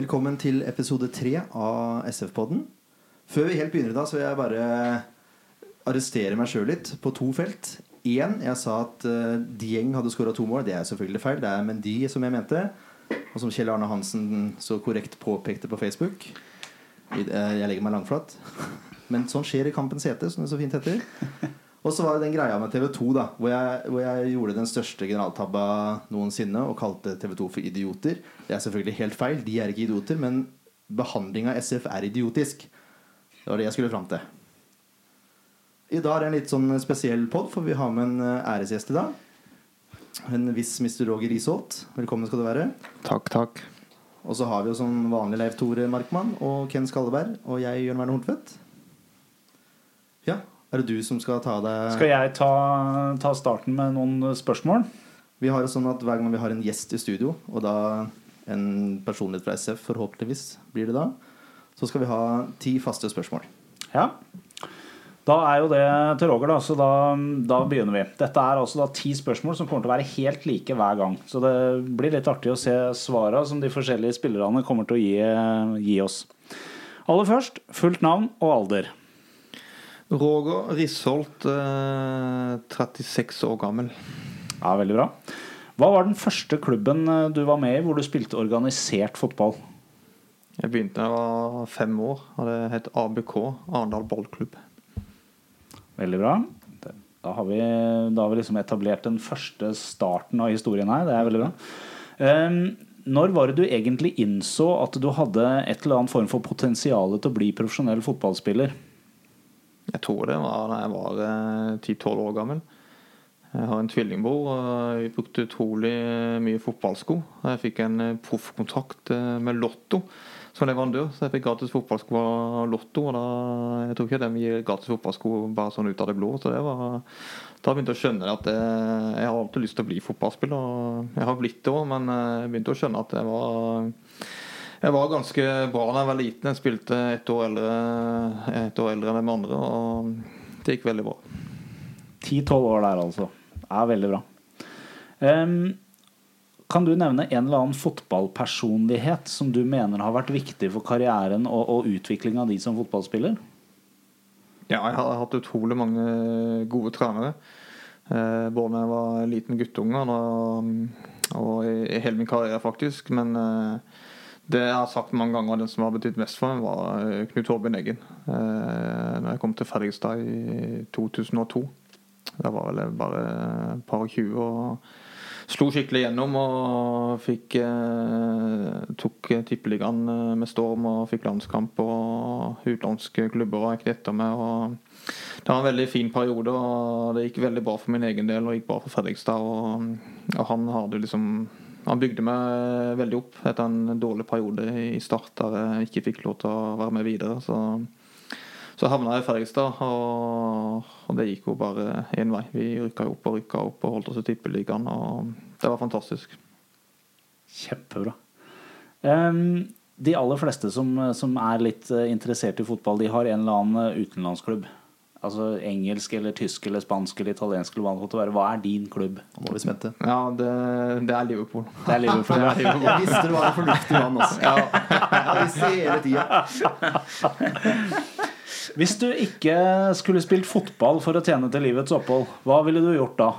Velkommen til episode tre av SF-podden. Før vi helt begynner i dag, så vil jeg bare arrestere meg sjøl litt på to felt. Én, jeg sa at uh, Dieng hadde skåra to mål. Det er selvfølgelig feil. Det er Mendy som jeg mente. Og som Kjell Arne Hansen så korrekt påpekte på Facebook. Eh, Jeg legger meg langflat. Men sånn skjer i kampens hete, som det så fint heter. Og så var det den greia med TV 2, da hvor jeg, hvor jeg gjorde den største generaltabba noensinne og kalte TV 2 for idioter. Det er selvfølgelig helt feil. De er ikke idioter. Men behandling av SF er idiotisk. Det var det jeg skulle fram til. I dag er det en litt sånn spesiell pod, for vi har med en eh, æresgjest i dag. En viss Mr. Roger Risholt. Velkommen skal du være. Takk, takk. Og så har vi jo som vanlig Leif Tore Markmann og Ken Skalleberg og jeg, Jørn Werner Horntvedt. Ja, er det du som skal ta deg Skal jeg ta, ta starten med noen spørsmål? Vi har det sånn at hver gang vi har en gjest i studio, og da en personlighet fra SF, forhåpentligvis blir det da, så skal vi ha ti faste spørsmål. Ja. Da er jo det til Roger, da, så da, da begynner vi. Dette er altså da ti spørsmål som kommer til å være helt like hver gang. Så det blir litt artig å se svara som de forskjellige spillerne kommer til å gi, gi oss. Aller først fullt navn og alder. Roger Risholt, eh, 36 år gammel. Ja, Veldig bra. Hva var den første klubben eh, du var med i hvor du spilte organisert fotball? Jeg begynte da jeg var fem år, og det het ABK, Arendal ballklubb. Veldig bra. Da har, vi, da har vi liksom etablert den første starten av historien her. Det er veldig bra. Um, når var det du egentlig innså at du hadde et eller annet form for potensial til å bli profesjonell fotballspiller? Jeg tror det var da jeg var eh, 10-12 år gammel. Jeg har en tvillingbror, og vi brukte utrolig mye fotballsko. Jeg fikk en eh, proffkontrakt eh, med Lotto som leverandør, så jeg fikk gratis fotballsko av Lotto. og da, Jeg tror ikke de gir gratis fotballsko bare sånn ut av det blå. så det var, Da begynte jeg å skjønne at jeg, jeg har alltid lyst til å bli fotballspiller. Jeg har blitt det òg, men jeg begynte å skjønne at jeg var jeg var ganske bra da jeg var liten. Jeg spilte ett år eldre, et år eldre enn de andre, og det gikk veldig bra. 10-12 år der, altså. Er veldig bra. Um, kan du nevne en eller annen fotballpersonlighet som du mener har vært viktig for karrieren og, og av de som fotballspiller? Ja, jeg har hatt utrolig mange gode trenere. Eh, både da jeg var liten guttunge og, og i, i hele min karriere, faktisk. Men eh, det jeg har sagt mange ganger, den som har betydd mest for meg, var eh, Knut Hårbjørn Eggen. Eh, når jeg kom til Fredrikstad i 2002. Da var vel jeg bare et par og tjue og slo skikkelig gjennom og fikk eh, tok tippeligaen eh, med storm og fikk landskamp og utenlandske klubber og gikk etter meg. og Det var en veldig fin periode, og det gikk veldig bra for min egen del og gikk bra for Fredrikstad. og, og han hadde liksom han bygde meg veldig opp etter en dårlig periode i start der jeg ikke fikk lov til å være med videre. Så, så havna jeg i Fredrikstad, og, og det gikk jo bare én vei. Vi rykka jo opp og rykka opp og holdt oss i Tippeligaen, og det var fantastisk. Kjempebra. Um, de aller fleste som, som er litt eh, interessert i fotball, de har en eller annen eh, utenlandsklubb. Altså engelsk eller tysk eller spansk eller italiensk eller hva det måtte være. Hva er din klubb? Nå må vi spente. Ja, det, det er Liverpool. Det er Liverpool. ja. Jeg visste det var en fornuftig mann også. Jeg visste det hele tida. Hvis du ikke skulle spilt fotball for å tjene til livets opphold, hva ville du gjort da?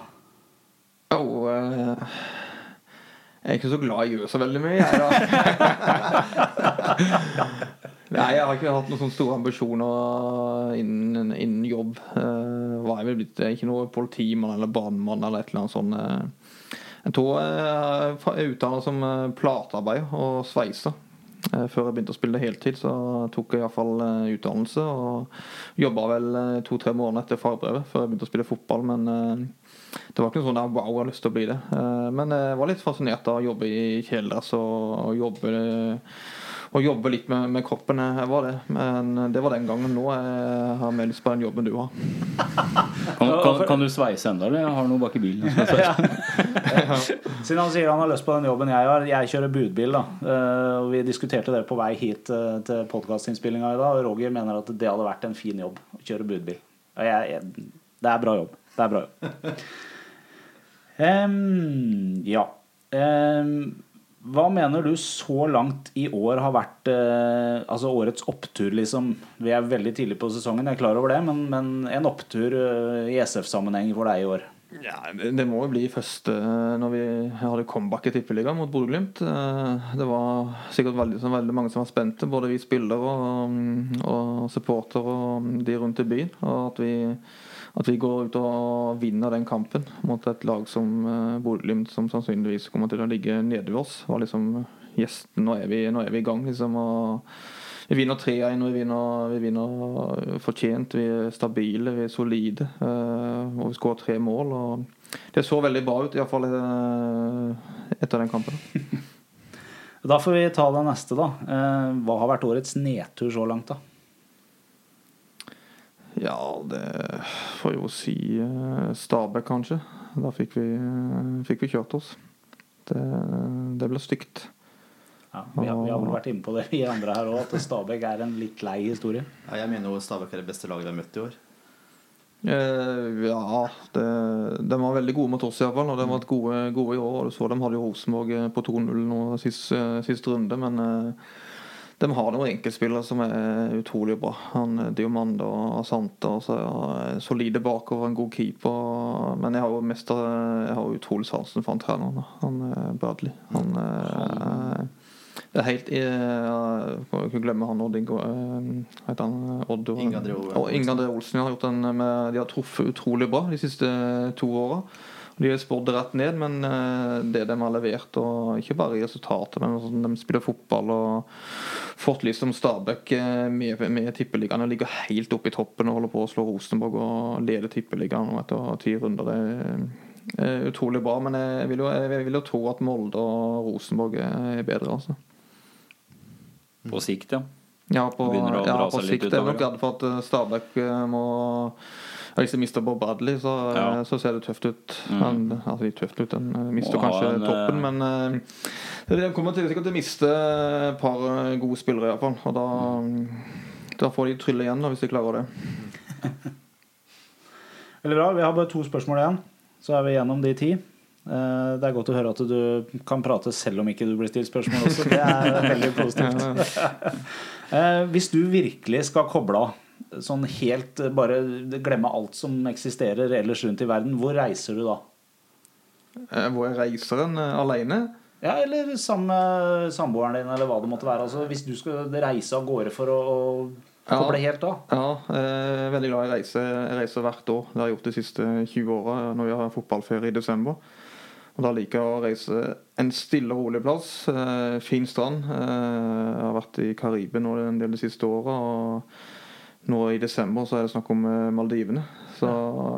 Oh, eh, jeg er ikke så glad i å gjøre så veldig mye, jeg, da. Nei, jeg har ikke hatt noen sånne store ambisjoner innen, innen jobb. Uh, var jeg vel blitt eh, ikke noe politimann eller banemann eller et eller annet sånt. eh. Jeg tror jeg er utdannet som platearbeider og sveiser. Før jeg begynte å spille heltid, så tok jeg iallfall utdannelse. Og jobba vel to-tre måneder etter fagbrevet før jeg begynte å spille fotball. Men det var ikke noe sånn at wow, jeg har lyst til å bli det. Eh, Men jeg var litt fascinert av å jobbe i kjeledress og, og jobbe og jobbe litt med, med kroppen. Jeg var det. Men det var den gangen. Nå jeg har mer lyst på den jobben du har. Kan, kan, kan du sveise enda, eller? Jeg har noe bak i bilen. jeg skal. Siden han sier han har lyst på den jobben jeg har. Jeg kjører budbil. da Eh, og Vi diskuterte det på vei hit eh, til podkastinnspillinga i dag. Og Roger mener at det hadde vært en fin jobb å kjøre budbil. Og jeg, jeg, det er bra jobb. Det er bra. Em, ja. Um, Hva mener du så langt i år har vært eh, altså årets opptur, liksom? Vi er veldig tidlig på sesongen, jeg er klar over det, men, men en opptur eh, i SF-sammenheng for deg i år? Ja, det må jo bli første når vi hadde comeback i Tippeligaen mot Bodø-Glimt. Eh, Det var sikkert veldig, veldig mange som var spente, både vi spillere og, og supportere og de rundt i byen. Og at vi, at vi går ut og vinner den kampen mot et lag som eh, Bodø-Glimt, som sannsynligvis kommer til å ligge nede ved oss, var liksom Yes, nå er vi, nå er vi i gang, liksom. og vi vinner 3-1, og vi vinner, vi vinner fortjent. Vi er stabile, vi er solide. eh, og vi skårer tre mål. Det så veldig bra ut, iallfall etter den kampen. Da får vi ta det neste, da. Eh, Hva har vært årets nedtur så langt, da? Ja, det får jo si eh, Stabæk, kanskje. Da fikk vi, eh, fikk vi kjørt oss. Det, det ble stygt. Ja, vi, har, vi har vel vært inne på det, vi andre her òg, at Stabæk er en litt lei historie. Ja, jeg mener jo Stabæk er det beste laget vi har møtt i år. Eh, ja, det, de var veldig gode mot oss iallfall. Og de har vært gode, gode i år. Og du så de hadde jo Rosenborg eh, på 2-0 nå sist, eh, sist runde, men eh, de har noen enkeltspillere som er utrolig bra. Han eh, Diomande og Asante. Og så er solide bakover, en god keeper. Men jeg har jo mest Jeg har utrolig sansen for han treneren. Han Bradley. Han eh, det er helt eh, Må ikke glemme han Odd Ingo uh, heter han? Odd og- Inge André Olsen. har gjort den med, De har truffet utrolig bra de siste to åra. De har spådd rett ned, men eh, det de har levert, og ikke bare i resultatet, men sånn, de spiller fotball og fått liksom Stabæk eh, med, med Tippeligaen og ligger helt oppe i toppen og holder på å slå Rosenborg og leder Tippeligaen etter ti runder. Det er utrolig bra, men jeg vil jo, jeg vil jo tro at Molde og Rosenborg er bedre, altså. På sikt, ja. Ja, på, ja, på sikt. Jeg er nok redd for at eh, Stabæk eh, må Hvis de mister Bob Bradley, så, eh, Ja. så ser det tøft ut. Mm. Men, altså, de tøft ut, Den eh, mister Må kanskje en, toppen, men uh, de kommer til, sikkert til å miste et par gode spillere, iallfall. Og da, da får de trylle igjen, da, hvis de klarer det. Veldig bra. Vi har bare to spørsmål igjen, så er vi gjennom de ti. Eh, Det er godt å høre at du kan prate selv om ikke du blir stilt spørsmål også. Det er veldig positivt. Eh, Hvis du virkelig skal koble av, sånn helt eh, bare glemme alt som eksisterer ellers rundt i verden, hvor reiser du da? Eh, Hvor jeg reiser en alene. Ja, eller sammen med samboeren din, eller hva det måtte være. Altså, hvis du skal reise av gårde for å, å Ja. koble helt av. Ja, jeg er veldig glad i å reise. Jeg reiser hvert år. Det har jeg gjort de siste 20 åra når vi har fotballferie i desember. Og Da liker jeg å reise en stille og rolig plass. Eh, fin strand. Eh, jeg har vært i Karibia nå en del de siste åra. Og nå i desember så er det snakk om eh, Maldivene. Så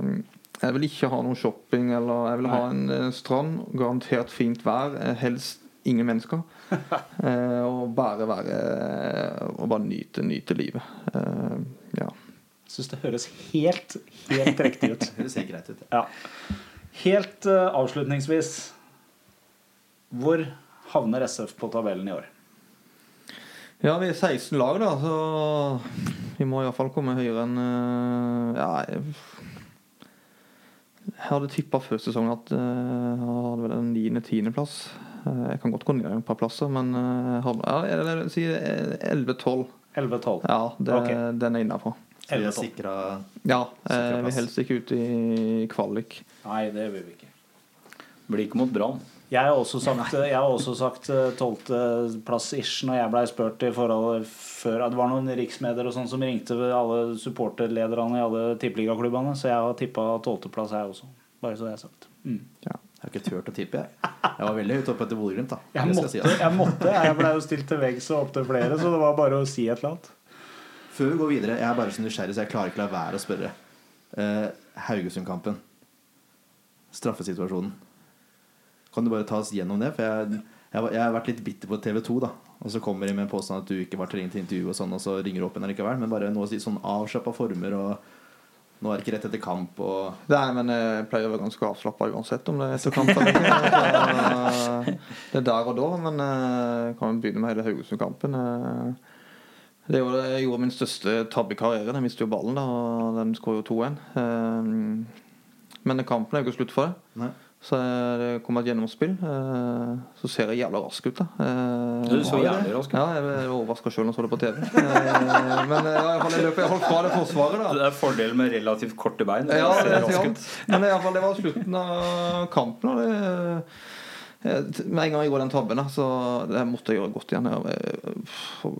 mm, jeg vil ikke ha noe shopping. Eller jeg vil ha en eh, strand, garantert fint vær, eh, helst ingen mennesker. Eh, og bare være Og bare nyte, nyte livet. Eh, ja. Syns det høres helt, helt riktig ut. Det ser greit ut. Ja. Helt eh, avslutningsvis Hvor havner SF på tabellen i år? ja, vi er 16 lag, da, så vi må iallfall komme høyere enn eh, Ja, jeg, hadde tippa før sesongen at eh, jeg hadde vel en 9.-10.-plass. Jeg kan godt gå ned et par plasser, men jeg hadde, ja, jeg vil si 11-12. 11-12. Ja, det, okay. den er innafor. Så vi har 11-12. sikra Ja, eh, vi helst ikke ut i kvalik. Nei, det vil vi ikke. Blir ikke mot Brann. Jeg har også sagt, jeg har også sagt tolvteplass ish når jeg blei spurt i forhold før Det var noen riksmedier og sånn som ringte alle supporterlederne i alle tippeligaklubbene, så jeg har tippa tolvteplass, jeg også. Bare så det er sagt. Mm. Jeg har ikke turt å tippe, jeg. Jeg var veldig høyt oppe etter Bodø-Glimt, da. Jeg måtte, jeg, måtte, jeg måtte. Jeg blei jo stilt til veggs og opptil flere, så det var bare å si et eller annet. Før vi går videre, jeg er bare så nysgjerrig, så jeg klarer ikke la være å spørre. Eh, Haugesund-kampen. Straffesituasjonen. Kan du bare ta oss gjennom det? For jeg, jeg, jeg har vært litt bitter på TV 2, da. Og så kommer de med en påstand at du ikke var tilgjengelig til intervju, og sånn, og så ringer du opp igjen allikevel. Men bare si sånn avslappa former, og nå er det ikke rett etter kamp, og Nei, men jeg pleier å være ganske avslappa uansett om det er etter kamp eller ikke. Det er der og da, men eh, jeg kan jo begynne med hele Haugesund-kampen. Det gjorde min største tabbe i karrieren. Jeg mistet jo ballen, da, og den skåret jo 2-1. Eh, Men kampen er jo ikke slutt for det. Nei. Så det kommer et gjennomspill. Eh, så ser jeg jævla rask ut, da. Eh, Du så jævlig rask ut. Ja, jeg ble overraska sjøl når jeg så det på TV. Eh, men jeg løper iallfall fra det forsvaret, da. Det er fordelen med relativt korte bein. Ja, Det det var slutten av kampen. Og det, med en gang jeg går den tabben, så det måtte jeg gjøre godt igjen. Jeg,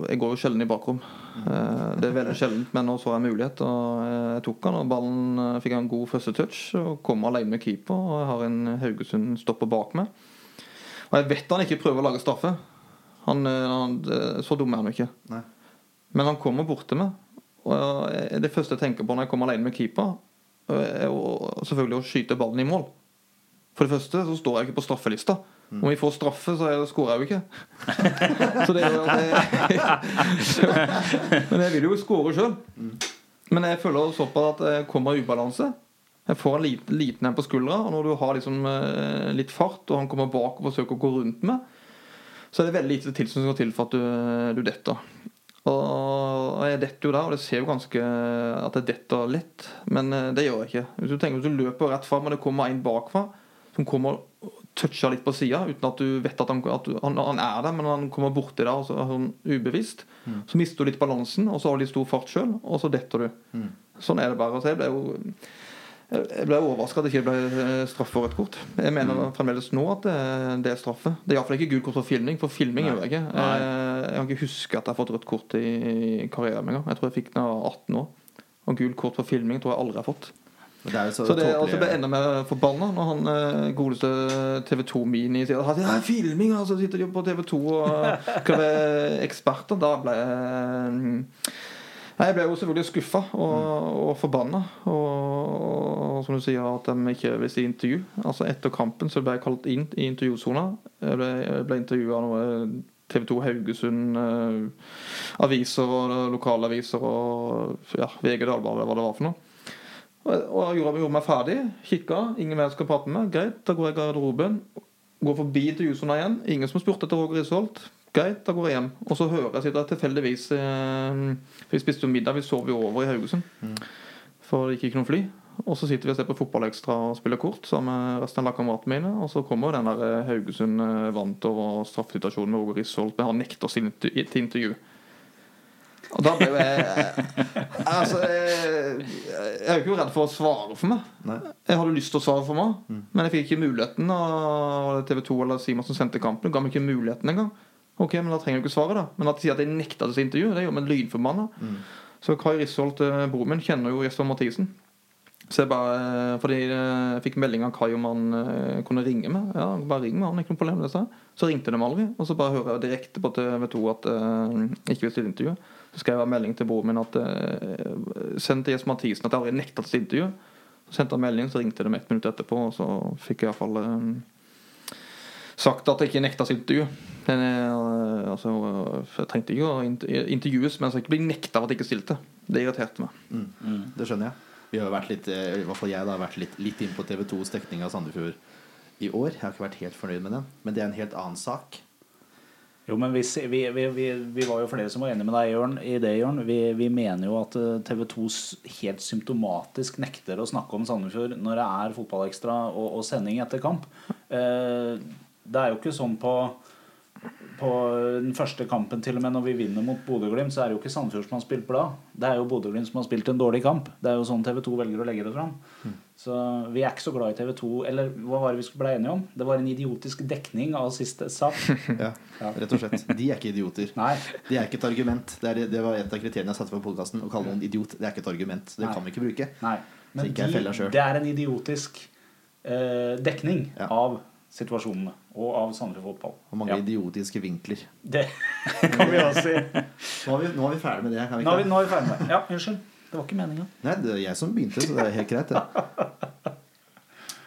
jeg går jo sjelden i bakrom. Eh, Det er veldig sjeldent, men nå så jeg en mulighet, og jeg tok den. Og ballen eh, fikk en god første touch og kom alene med keeper. Og jeg har en Haugesund-stopper bak meg. Og jeg vet han ikke prøver å lage straffe. Han, eh, han, så dum er han jo ikke. Nei. Men han kommer bort til meg. Og det første jeg tenker på når jeg kommer alene med keeper, er selvfølgelig å skyte ballen i mål. For det første så står jeg ikke på straffelista. Om vi får straffe, så er- skårer jeg jo ikke. så det er jo det, Men jeg vil jo skåre sjøl. Men jeg føler såpass at jeg kommer i ubalanse. Jeg får en liten, liten en på skuldra, og når du har liksom eh, litt fart, og han kommer bak og forsøker å gå rundt med, så er det veldig lite til som skal til for at du, du detter. Og jeg detter jo der, og det ser jo ganske at jeg detter lett, men eh, det gjør jeg ikke. Hvis du tenker hvis du løper rett fram, og det kommer en bakfra som kommer og toucher litt på sida, uten at du vet at, han, at han, han er der, men han kommer borti deg altså, så, sånn ubevisst, så mister du litt balansen, og så har du litt stor fart sjøl, og så detter du. Sånn er det bare. Så jeg ble jo jeg ble overraska at det ikke ble straff for rødt kort. Jeg mener fremdeles nå at det, det er straffe. Det er iallfall ikke gult kort for filming, for filming gjør jeg ikke. Eh, Jeg kan ikke huske at jeg har fått rødt kort i karrieren min engang. Jeg tror jeg fikk det da jeg var 18 år. Og gult kort for filming tror jeg aldri jeg har fått. Det er jo så, Så det altså, ble enda mer forbanna når han eh, godeste TV2 Mini sier at er filming, og så sitter de på TV2 og skal være eksperter. Da ble jeg Nei, Jeg ble jo selvfølgelig skuffa og, og forbanna. Og, og som du sier, at de ikke vil si intervju. Altså Etter kampen så ble jeg kalt inn i intervjusona. Jeg ble, jeg ble intervjua av TV 2 Haugesund, eh, aviser og lokalaviser og ja, VG Dagbladet, hva det var for noe. Og og gjorde, gjorde meg ferdig. Kikka. Ingen mer skal prate med. Greit, da går jeg i garderoben. Går forbi intervjusona igjen. Ingen som har spurt etter Roger Risholt. Greit, da går jeg hjem. Og så hører jeg jeg tilfeldigvis eh, For vi spiste jo middag. Vi sov jo over i Haugesund. For det gikk ikke noe fly. Og så sitter vi og ser på Fotballekstra og spiller kort sammen med resten av lagkameratene mine. Og så kommer den der eh, Haugesund eh, vant over straffesituasjonen med Roger Risholt. Men han nekter oss til til intervju. Og da ble jo jeg Altså, jeg, jeg er jo ikke redd for å svare for meg. Nei. Jeg hadde lyst til å svare for meg, men jeg fikk ikke muligheten. Og TV 2 eller Simon som sendte kampen, ga meg ikke muligheten engang. Ok, men da trenger du ikke svare, da. Men at de sier at jeg nekta disse intervju, det gjør meg lynforbanna. Så Kai Risholt, eh, broren min, kjenner jo Jesper Mathisen. Så jeg bare, eh, fordi jeg fikk melding av Kai om han eh, kunne ringe meg. Ja, bare ring meg, han ikke noe problem med det. sa. Så ringte de aldri. Og så bare hører jeg direkte på TV 2 at eh, jeg ikke vil stille intervju. Så skrev jeg melding til broren min at uh, sendte til Jesper Mathisen at jeg aldri nekta til intervju. Så sendte han melding, så ringte de ett minutt etterpå, og så fikk jeg iallfall uh, sagt at jeg ikke nekta til intervju. Men, uh, altså, jeg trengte ikke å inter- intervjues, men jeg skal ikke bli nekta for at jeg ikke stilte. Det irriterte meg. Mm. Det skjønner jeg. Vi har vært litt, eh, i hvert fall jeg da, har vært litt, litt inn på TV 2s dekning av Sandefjord i år. Jeg har ikke vært helt fornøyd med den, men det er en helt annen sak. Jo, men vi, vi, vi, vi, vi var jo flere som var enige med deg Jørn, i det, Jørn. Vi, vi mener jo at TV 2 helt symptomatisk nekter å snakke om Sandefjord når det er fotballekstra og, og sending etter kamp. Eh, det er jo ikke sånn på på den første kampen til og med når vi vinner mot Bodø-Glimt, så er det jo ikke Sandefjord som har spilt bra. Det er jo Bodø-Glimt som har spilt en dårlig kamp. Det er jo sånn TV 2 velger å legge det fram. Så vi er ikke så glad i TV 2. Eller hva var det vi ble enige om? Det var en idiotisk dekning av siste sak. Ja, rett og slett. De er ikke idioter. Nei. Det er ikke et argument. Det, er, det var et av kriteriene jeg satte for podkasten. Å kalle noen idiot, det er ikke et argument. Det Nei. kan vi ikke bruke. Nei. Men de, det er en idiotisk eh, dekning Ja. av situasjonene og av Sandefjord fotball. Og mange Ja. idiotiske vinkler. Det kan vi også si. Nå er vi, nå er vi ferdig med det. Kan vi Nå er vi, nå er vi ferdig med Ja, unnskyld. Det var ikke meninga. Nei, det er jeg som begynte, så det er helt greit, det.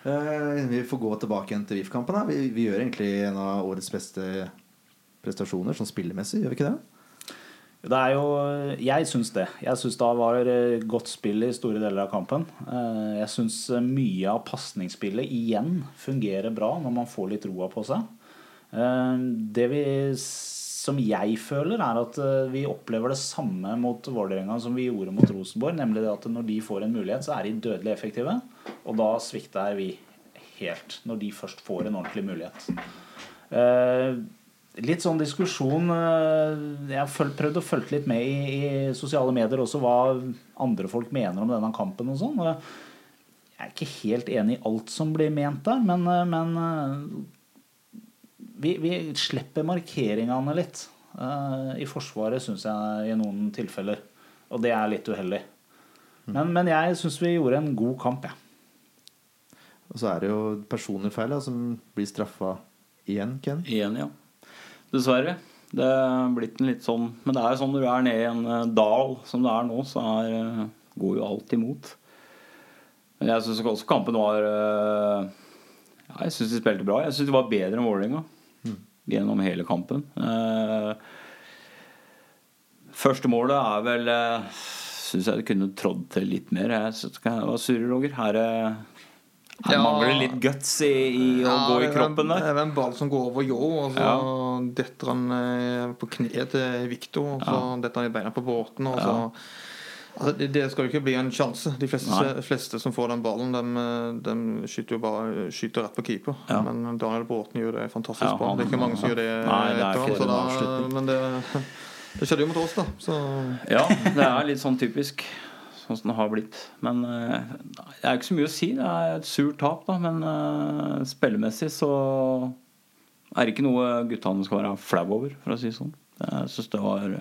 Eh, vi får gå tilbake igjen til VIF-kampen. Vi, vi gjør egentlig en av årets beste prestasjoner sånn spillemessig, gjør vi ikke det? Det er jo Jeg syns det. Jeg syns det var eh, godt spill i store deler av kampen. Eh, Jeg syns mye av pasningsspillet igjen fungerer bra når man får litt roa på seg. Eh, Det vi som jeg føler, er at eh, vi opplever det samme mot Vålerenga som vi gjorde mot Rosenborg. Nemlig at når de får en mulighet, så er de dødelig effektive. Og da svikter vi helt når de først får en ordentlig mulighet. Eh, litt sånn diskusjon eh, Jeg har prøvd å følge litt med i, i, sosiale medier også hva andre folk mener om denne kampen og sånn. Jeg er ikke helt enig i alt som blir ment der, men, eh, men vi, vi, slipper markeringene litt. I Forsvaret, syns jeg, i noen tilfeller. Og det er litt uheldig. Men, men jeg syns vi gjorde en god kamp, jeg. Ja. Og så er det jo personlige feil som blir straffa igjen, Ken. Igjen, ja. Dessverre. Det er blitt en litt sånn Men det er jo sånn når du er nede i en eh, dal som det er nå, så er, eh, går jo alt imot. Men jeg syns også kampen var eh, Ja, jeg syns de spilte bra. Jeg syns de var bedre enn Vålerenga mm. gjennom hele kampen. Første målet er vel Syns jeg det kunne trådd til litt mer. Jeg synes, Hva surrer, Roger? Her han ja. mangler litt guts i, i å ja, gå i kroppen der. Det er en ball som går over ljå, og så ja. detter han eh, på kneet til Viktor. Og så detter han i beina på båten. Og så altså, det, det, skal jo ikke bli en sjanse. De fleste, fleste som får den ballen, de, de skyter jo bare skyter rett på keeper. Men Daniel Bråten gjør det fantastisk bra. Det er ikke mange som gjør det. Nei, det etter, da, men det, det skjedde jo mot oss, da. Så. Ja, det er litt sånn typisk sånn som det har blitt. Men uh, det er ikke så mye å si. Det er et surt tap, da. Men uh, spillemessig så er det ikke noe guttene skal være flau over, for å si det sånn. Jeg syns det var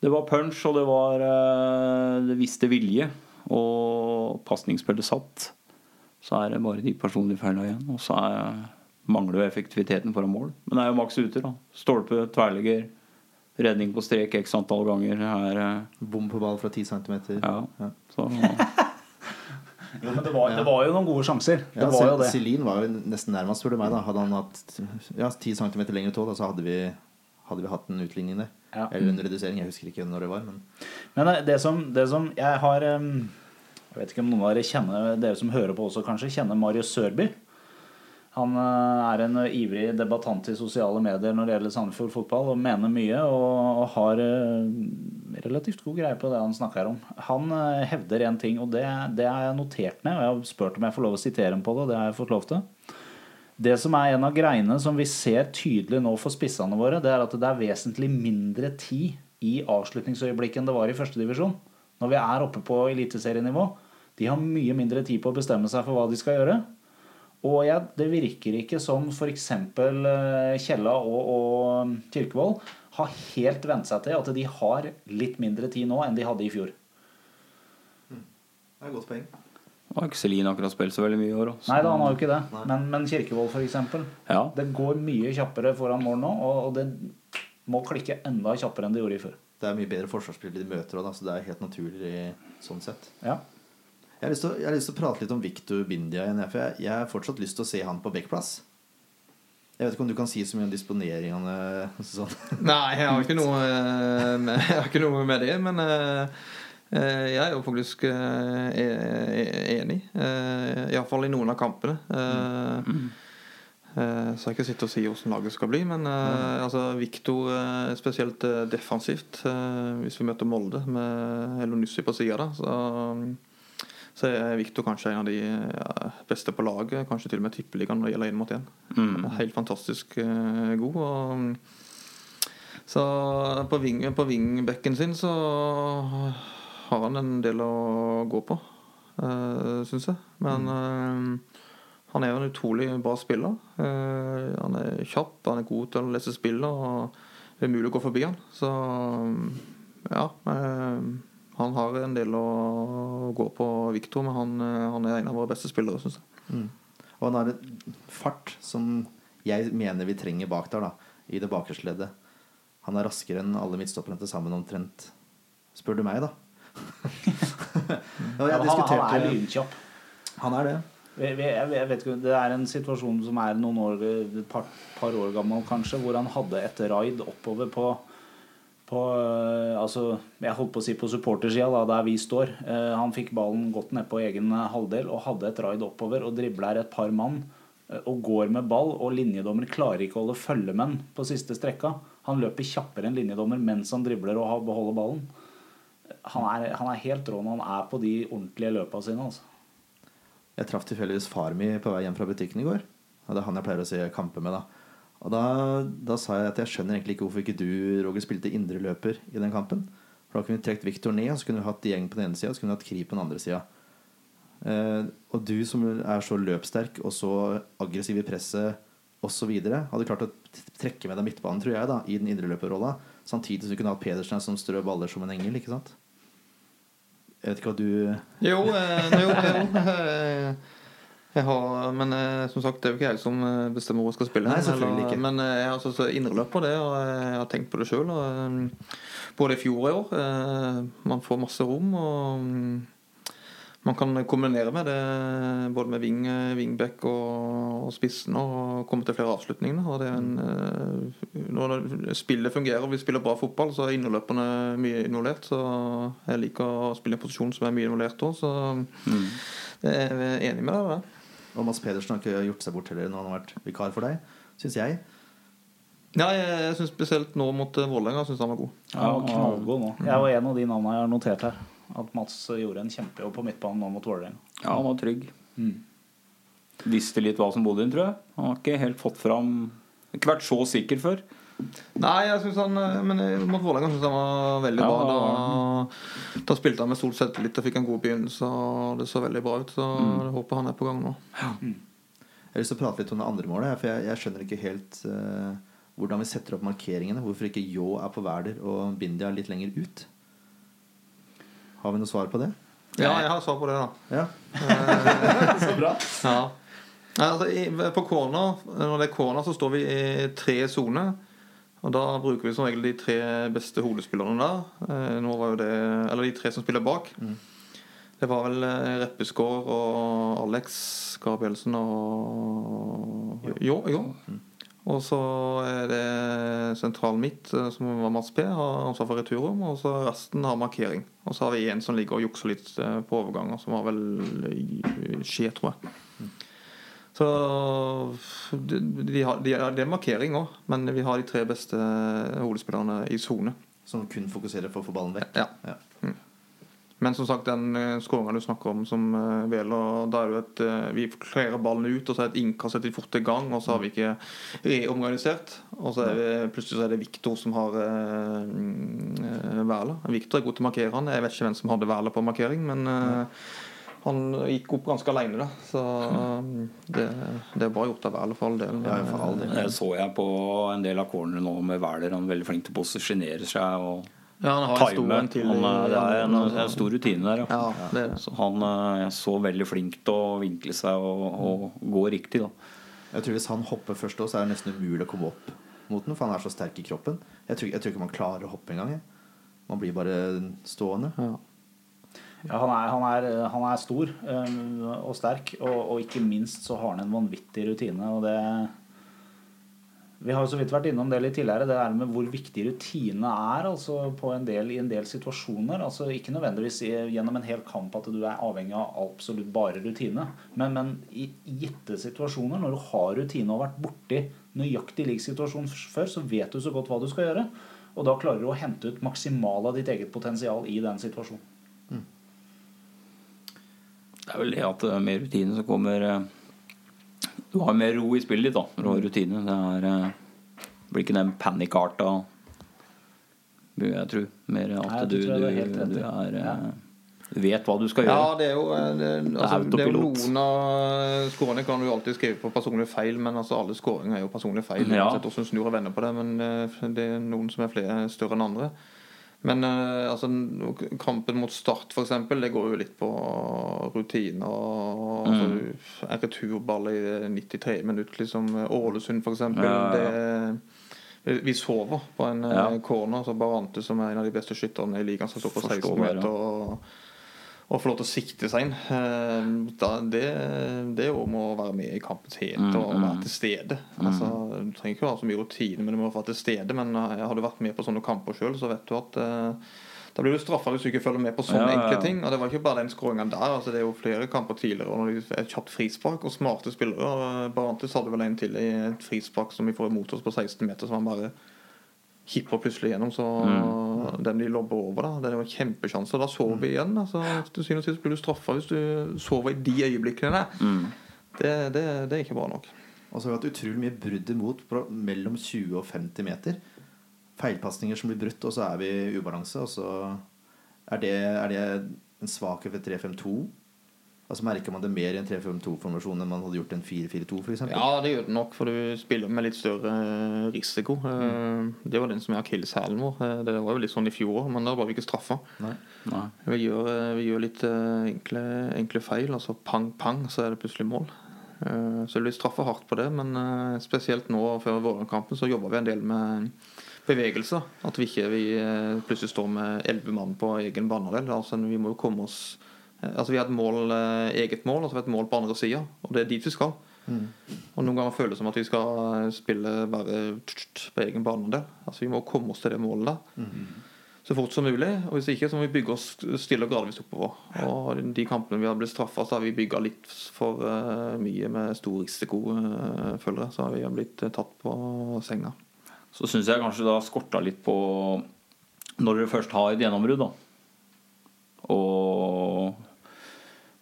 Det var punch, og det var uh, Det viste vilje. Og pasningsspillet satt. Så er det bare de personlige feilene igjen. Og så er, mangler jo effektiviteten foran mål. Men det er jo maks ute, da. Stolpe, tverrligger redning på strek x antall ganger. Her, eh, Bom på ball fra 10 cm. Ja, ja. Så, jo, men det var, det var, jo noen gode sjanser. Det ja, var jo det. Celine var jo nesten nærmest, spør du meg. da Hadde han hatt ja, 10 cm lengre tå, så hadde vi, hadde vi hatt en utligning der. Ja. Eller en redusering. Jeg husker ikke når det var. Men, men eh, det, som, det som jeg har Jeg vet ikke om noen av dere kjenner Dere som hører på også, kanskje kjenner Marius Sørby. Han eh, er en ivrig debattant i sosiale medier når det gjelder Sandefjord fotball, og mener mye og, har eh, relativt god greie på det han snakker om. Han eh, hevder én ting, og det, er jeg notert ned, og jeg har spurt om jeg får lov å sitere ham på det, og det har jeg fått lov til. Det som er en av greiene som vi ser tydelig nå for spissene våre, det er at det er vesentlig mindre tid i avslutningsøyeblikket enn det var i førstedivisjon. Når vi er oppe på eliteserienivå. De har mye mindre tid på å bestemme seg for hva de skal gjøre. Og ja, det virker ikke som f.eks. Eh, Kjella og, og Kirkevold har helt vent seg til at de har litt mindre tid nå enn de hadde i fjor. Mm. Det er et godt poeng. Har ikke Celine akkurat spilt så veldig mye i år også. Nei, da, han har jo ikke det. Men, men Kirkevold, f.eks. Ja. Det går mye kjappere foran mål nå, og det må klikke enda kjappere enn det gjorde i før. Det er mye bedre forsvarsspillere de møter òg, så det er helt naturlig sånn sett. Ja. Jeg har, å, jeg har, lyst til, å, prate litt om Victor Bindia igjen. For jeg, jeg har fortsatt lyst til å se han på backplass. Jeg vet ikke om du kan si så mye om disponeringene sånn. Nei, jeg har ikke noe eh, med, jeg har ikke noe med det. Men uh, jeg er jo faktisk uh, enig. Uh, Iallfall i noen av kampene. Uh, mm. Så jeg ikke sitte og si hvordan laget skal bli. Men uh, altså, Viktor spesielt defensivt. hvis vi møter Molde med Elonussi på sida, så så er Viktor kanskje en av de beste på laget. Kanskje til og med tippeligaen når det gjelder én mot én. Mm. Helt fantastisk uh, god. Og, så på, ving, på vingbekken sin så har han en del å gå på, uh, eh, syns jeg. Men uh, han er jo en utrolig bra spiller. Uh, han er kjapp, han er god til å lese spillet, og det er mulig å gå forbi han. Så ja. Uh, han har en del å gå på, Viktor, men han, eh, han, er en av våre beste spillere, syns jeg. Mm. Og han har en fart som jeg mener vi trenger bak der, da, i det bakerste leddet. Han er raskere enn alle midtstopperne til sammen omtrent. Spør du meg, da. ja, han, han, er lynkjapp. Han er det. Jeg, jeg vet ikke, Det er en situasjon som er noen år, et par, par år gammel, kanskje, hvor han hadde et raid oppover på på eh, altså, Jeg holdt på å si på supportersida, der vi står. Eh, han fikk ballen godt nedpå egen halvdel og hadde et raid oppover og dribler et par mann eh, og går med ball. Og linjedommer klarer ikke å holde følge med på siste strekka. Han løper kjappere enn linjedommer mens han dribler og beholder ballen. Han er, han er helt rå når han er på de ordentlige løpa sine. Altså. Jeg traff tilfeldigvis far mi på vei hjem fra butikken i går. Og det er han jeg pleier å se kamper med, da. Og da, da sa jeg at jeg skjønner egentlig ikke hvorfor ikke du, Roger, spilte indre løper i den kampen. For da kunne vi trukket Viktor ned, og så kunne vi hatt gjeng på den ene sida, og så kunne vi hatt Kri på den andre sida. Eh, og du som er så løpssterk og så aggressiv i presset osv., hadde klart å trekke med deg midtbanen, tror jeg, da, i den indreløperrolla. Samtidig som du kunne hatt Pedersen som strø baller som en engel, ikke sant? Jeg vet ikke hva du Jo, eh, jo, jo. Jeg har, men eh, som sagt, det er jo ikke jeg som eh, bestemmer hvor jeg skal spille. Nei, selvfølgelig ikke. Men eh, jeg har altså så indreløper det, og jeg har tenkt på det sjøl. Både i fjor og i år. Man får masse rom, og mm, man kan kombinere med det både med wing, wingback og, og spissen og komme til flere avslutninger. Og det en, når spillet fungerer og vi spiller bra fotball, så er inneløperne mye involvert. Så jeg liker å spille en posisjon som er mye involvert òg, så jeg er enig med deg der. Og Mads Pedersen har ikke gjort seg bort heller når han har vært vikar for deg, syns jeg. Ja, jeg, jeg synes spesielt nå mot eh, Vålerenga syns han var god. Ja, og knallgod nå. Jeg var en av de navnene jeg har notert her. At Mats gjorde en kjempejobb på midtbanen nå mot Vålerenga. Ja, han var trygg. Visste litt hva som bodde inn, tror jeg. Han har ikke helt fått fram Ikke vært så sikker før. Nei, jeg synes han eh, Men eh, mot Vålerenga syns han var veldig Ja, bra. da Da, spilte han med stort selvtillit og fikk en god begynnelse. Og det så veldig bra ut. Så jeg håper han er på gang nå. Jeg har lyst til å prate litt om det andre målet, for jeg, jeg skjønner ikke helt uh, hvordan vi setter opp markeringene. Hvorfor ikke Ljå er på Hvaler og Bindia litt lenger ut? Har vi noe svar på det? Ja, jeg har svar på det, da. Ja. Så bra. Ja. Altså, i, på corner, når det er corner, så står vi i tre soner. Og da bruker vi som regel de tre beste hodespillerne der. Eh, det, eller de tre som spiller bak. Det var vel eh, Reppeskår og Alex Gabrielsen og Jo. jo. Og så er det sentral midt, eh, som var Mats P, har ansvar for returrom. Og så resten har markering. Og så har vi en som ligger og jukser litt på overganger, som var vel Skje, tror jeg. Så de, de har, de, det er markering òg, men vi har de tre beste hodespillerne i sone. Som kun fokuserer på å få ballen vekk. Ja. Ja. Men som sagt, den skåringa du snakker om som uh, Veler, da er det et eh, Vi klarer ballen ut, og så er det et innkast etter fort i gang, og så har vi ikke reorganisert. Og så er det, plutselig så er det Viktor som har uh, Væler. Viktor er god til å markere han. Jeg vet ikke hvem som hadde Væler på markering, men eh, han gikk opp ganske aleine, da. Så det, det er bra gjort av Væler, for all del. Ja, for all del. Det så jeg på en del av cornerne nå med Wæler. Han er veldig flink til å posisjonere seg og Ja, han har en stor time. en til. Han det er en, en stor rutine der, ja. Ja, det det. Så han eh, er så veldig flink til å vinkle seg og, og gå riktig, da. Jeg tror Hvis han hopper først så er det nesten umulig å komme opp mot den, for han er så sterk i kroppen. Jeg tror, jeg tror ikke man klarer å hoppe engang. Man blir bare stående. Ja. Ja, han, er, han, er, han er stor øhm, og sterk, og, og ikke minst så har han en vanvittig rutine. Og det Vi har jo så vidt vært innom det litt tidligere, det er med hvor viktig rutine er altså på en del, i en del situasjoner. Altså Ikke nødvendigvis gjennom en hel kamp at du er avhengig av absolutt bare rutine. Men, men i gitte situasjoner, når du har rutine og har vært borti nøyaktig lik situasjon før, så vet du så godt hva du skal gjøre. Og da klarer du å hente ut maksimal av ditt eget potensial i den situasjonen. Det er vel det at eh, med rutine så kommer eh, Du har mer ro i spillet ditt da når du har rutine. Det er, eh, blir ikke den panikkarta vil jeg tro. Mer at Nei, du, tror du, du du er Ja. Du vet hva du skal Ja, gjøre. det er jo, det, altså, det er jo noen av skårene kan du alltid skrive på personlige feil, men altså alle skåringer er jo personlige feil. Ja. Uansett hvordan snur og vender på det, men det er noen som er flere større enn andre. Men eh, altså, kampen mot Start, eksempel, det går jo litt på rutine. Og, altså, en returball i 93 minutter, liksom. Ålesund, for eksempel. Ja, ja. Vi sover på en eh, Ja. corner. Så Barante, som er en av de beste skytterne i ligaen, som står på 16 meter. og å få lov til å sikte seg inn. eh, Da, det, det må være med i kampens hete Mm, og mm. være til stede. Altså, du trenger ikke å ha så mye rutine, men du må være til stede. Men eh, har du vært med på sånne kamper sjøl, så vet du at eh, da blir du straffa hvis du ikke følger med på sånne Ja, ja, ja. enkle ting. Og det var ikke bare den skåringa der. Altså, det er jo flere kamper tidligere når det er kjapt frispark og smarte spillere. og Barantes hadde vel en til i et frispark som vi får imot oss på 16 meter, som han bare hipper plutselig gjennom, så den de lobber over, da, det er jo en kjempesjanse. Da sover vi igjen. altså Til syvende og sist blir du straffa hvis du sover i de øyeblikkene der. Det, det, det er ikke bra nok. Og så har vi hatt utrolig mye brudd imot på mellom 20 og 50 meter. Feilpasninger som blir brutt, og så er vi i ubalanse. Og så er det, er det en svakhet ved 3-5-2. Altså Merker man det mer i en 3-5-2-formasjon enn man hadde gjort en 4-4-2 f.eks.? Ja, det gjør det nok, for du spiller med litt større risiko. Mm. Det var den som er akilleshælen vår. Eh, Det var jo litt sånn i fjor òg, men da var vi ikke straffa. Nei. Nei. Vi gjør, eh, vi gjør litt eh, enkle, enkle feil, altså pang, pang, så er det plutselig mål. Eh, Så vi blir straffa hardt på det, men eh, spesielt nå før Vålerenga-kampen så jobber vi en del med bevegelser. At vi ikke vi eh, plutselig står med elleve mann på egen banehalvdel. Altså, vi må jo komme oss eh, Altså Vi har et mål, eh, eget mål, og så har vi et mål på andre sida, og det er dit vi skal. Og Noen ganger føles det som at vi skal spille bare på egen banedel. Altså Vi må komme oss til det målet der så fort som mulig. Og hvis ikke, så må vi bygge oss stille og gradvis oppover. Og de kampene vi har blitt straffa, så har vi bygga litt for eh, mye med stor risiko, føler. Så har vi blitt eh, tatt på senga. Så syns jeg kanskje har skorta litt på når dere først har et gjennombrudd, da. Og,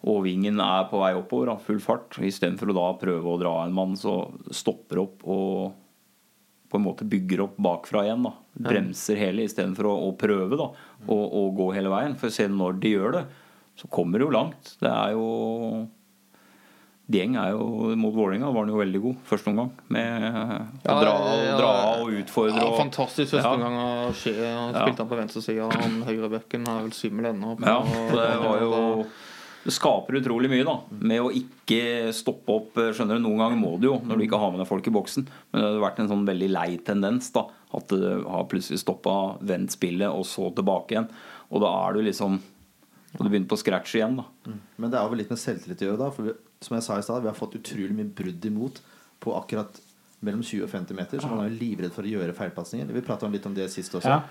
og vingen er på vei oppover, av full fart. Istedenfor å da prøve å dra en mann, så stopper opp og på en måte bygger opp bakfra igjen. da Bremser hele istedenfor å, å prøve da å, å gå hele veien. For se når de gjør det, så kommer de jo langt. Det er jo Dieng er jo mot Vålerenga var han jo veldig god første omgang. Med å Ja, dra, ja, dra og utfordre. Ja, fantastisk første omgang Skje. Ja. spilte han på venstresida, han høyrebekken er vel svimmel ennå. Ja, det var jo Det skaper utrolig mye, da. Med å ikke stoppe opp. Skjønner du, Noen ganger må du jo, når du ikke har med deg folk i boksen. Men det har vært en sånn veldig lei tendens, da. At du har plutselig stoppa, vendt spillet, og så tilbake igjen. Og da er du liksom Og du begynner på scratch igjen, da. Men det er vel litt med selvtillit å gjøre, da. For vi, som jeg sa i stad, vi har fått utrolig mye brudd imot på akkurat mellom 20 og 50 meter. Så man er jo livredd for å gjøre feilpasninger. Vi prata litt om det sist også. Ja.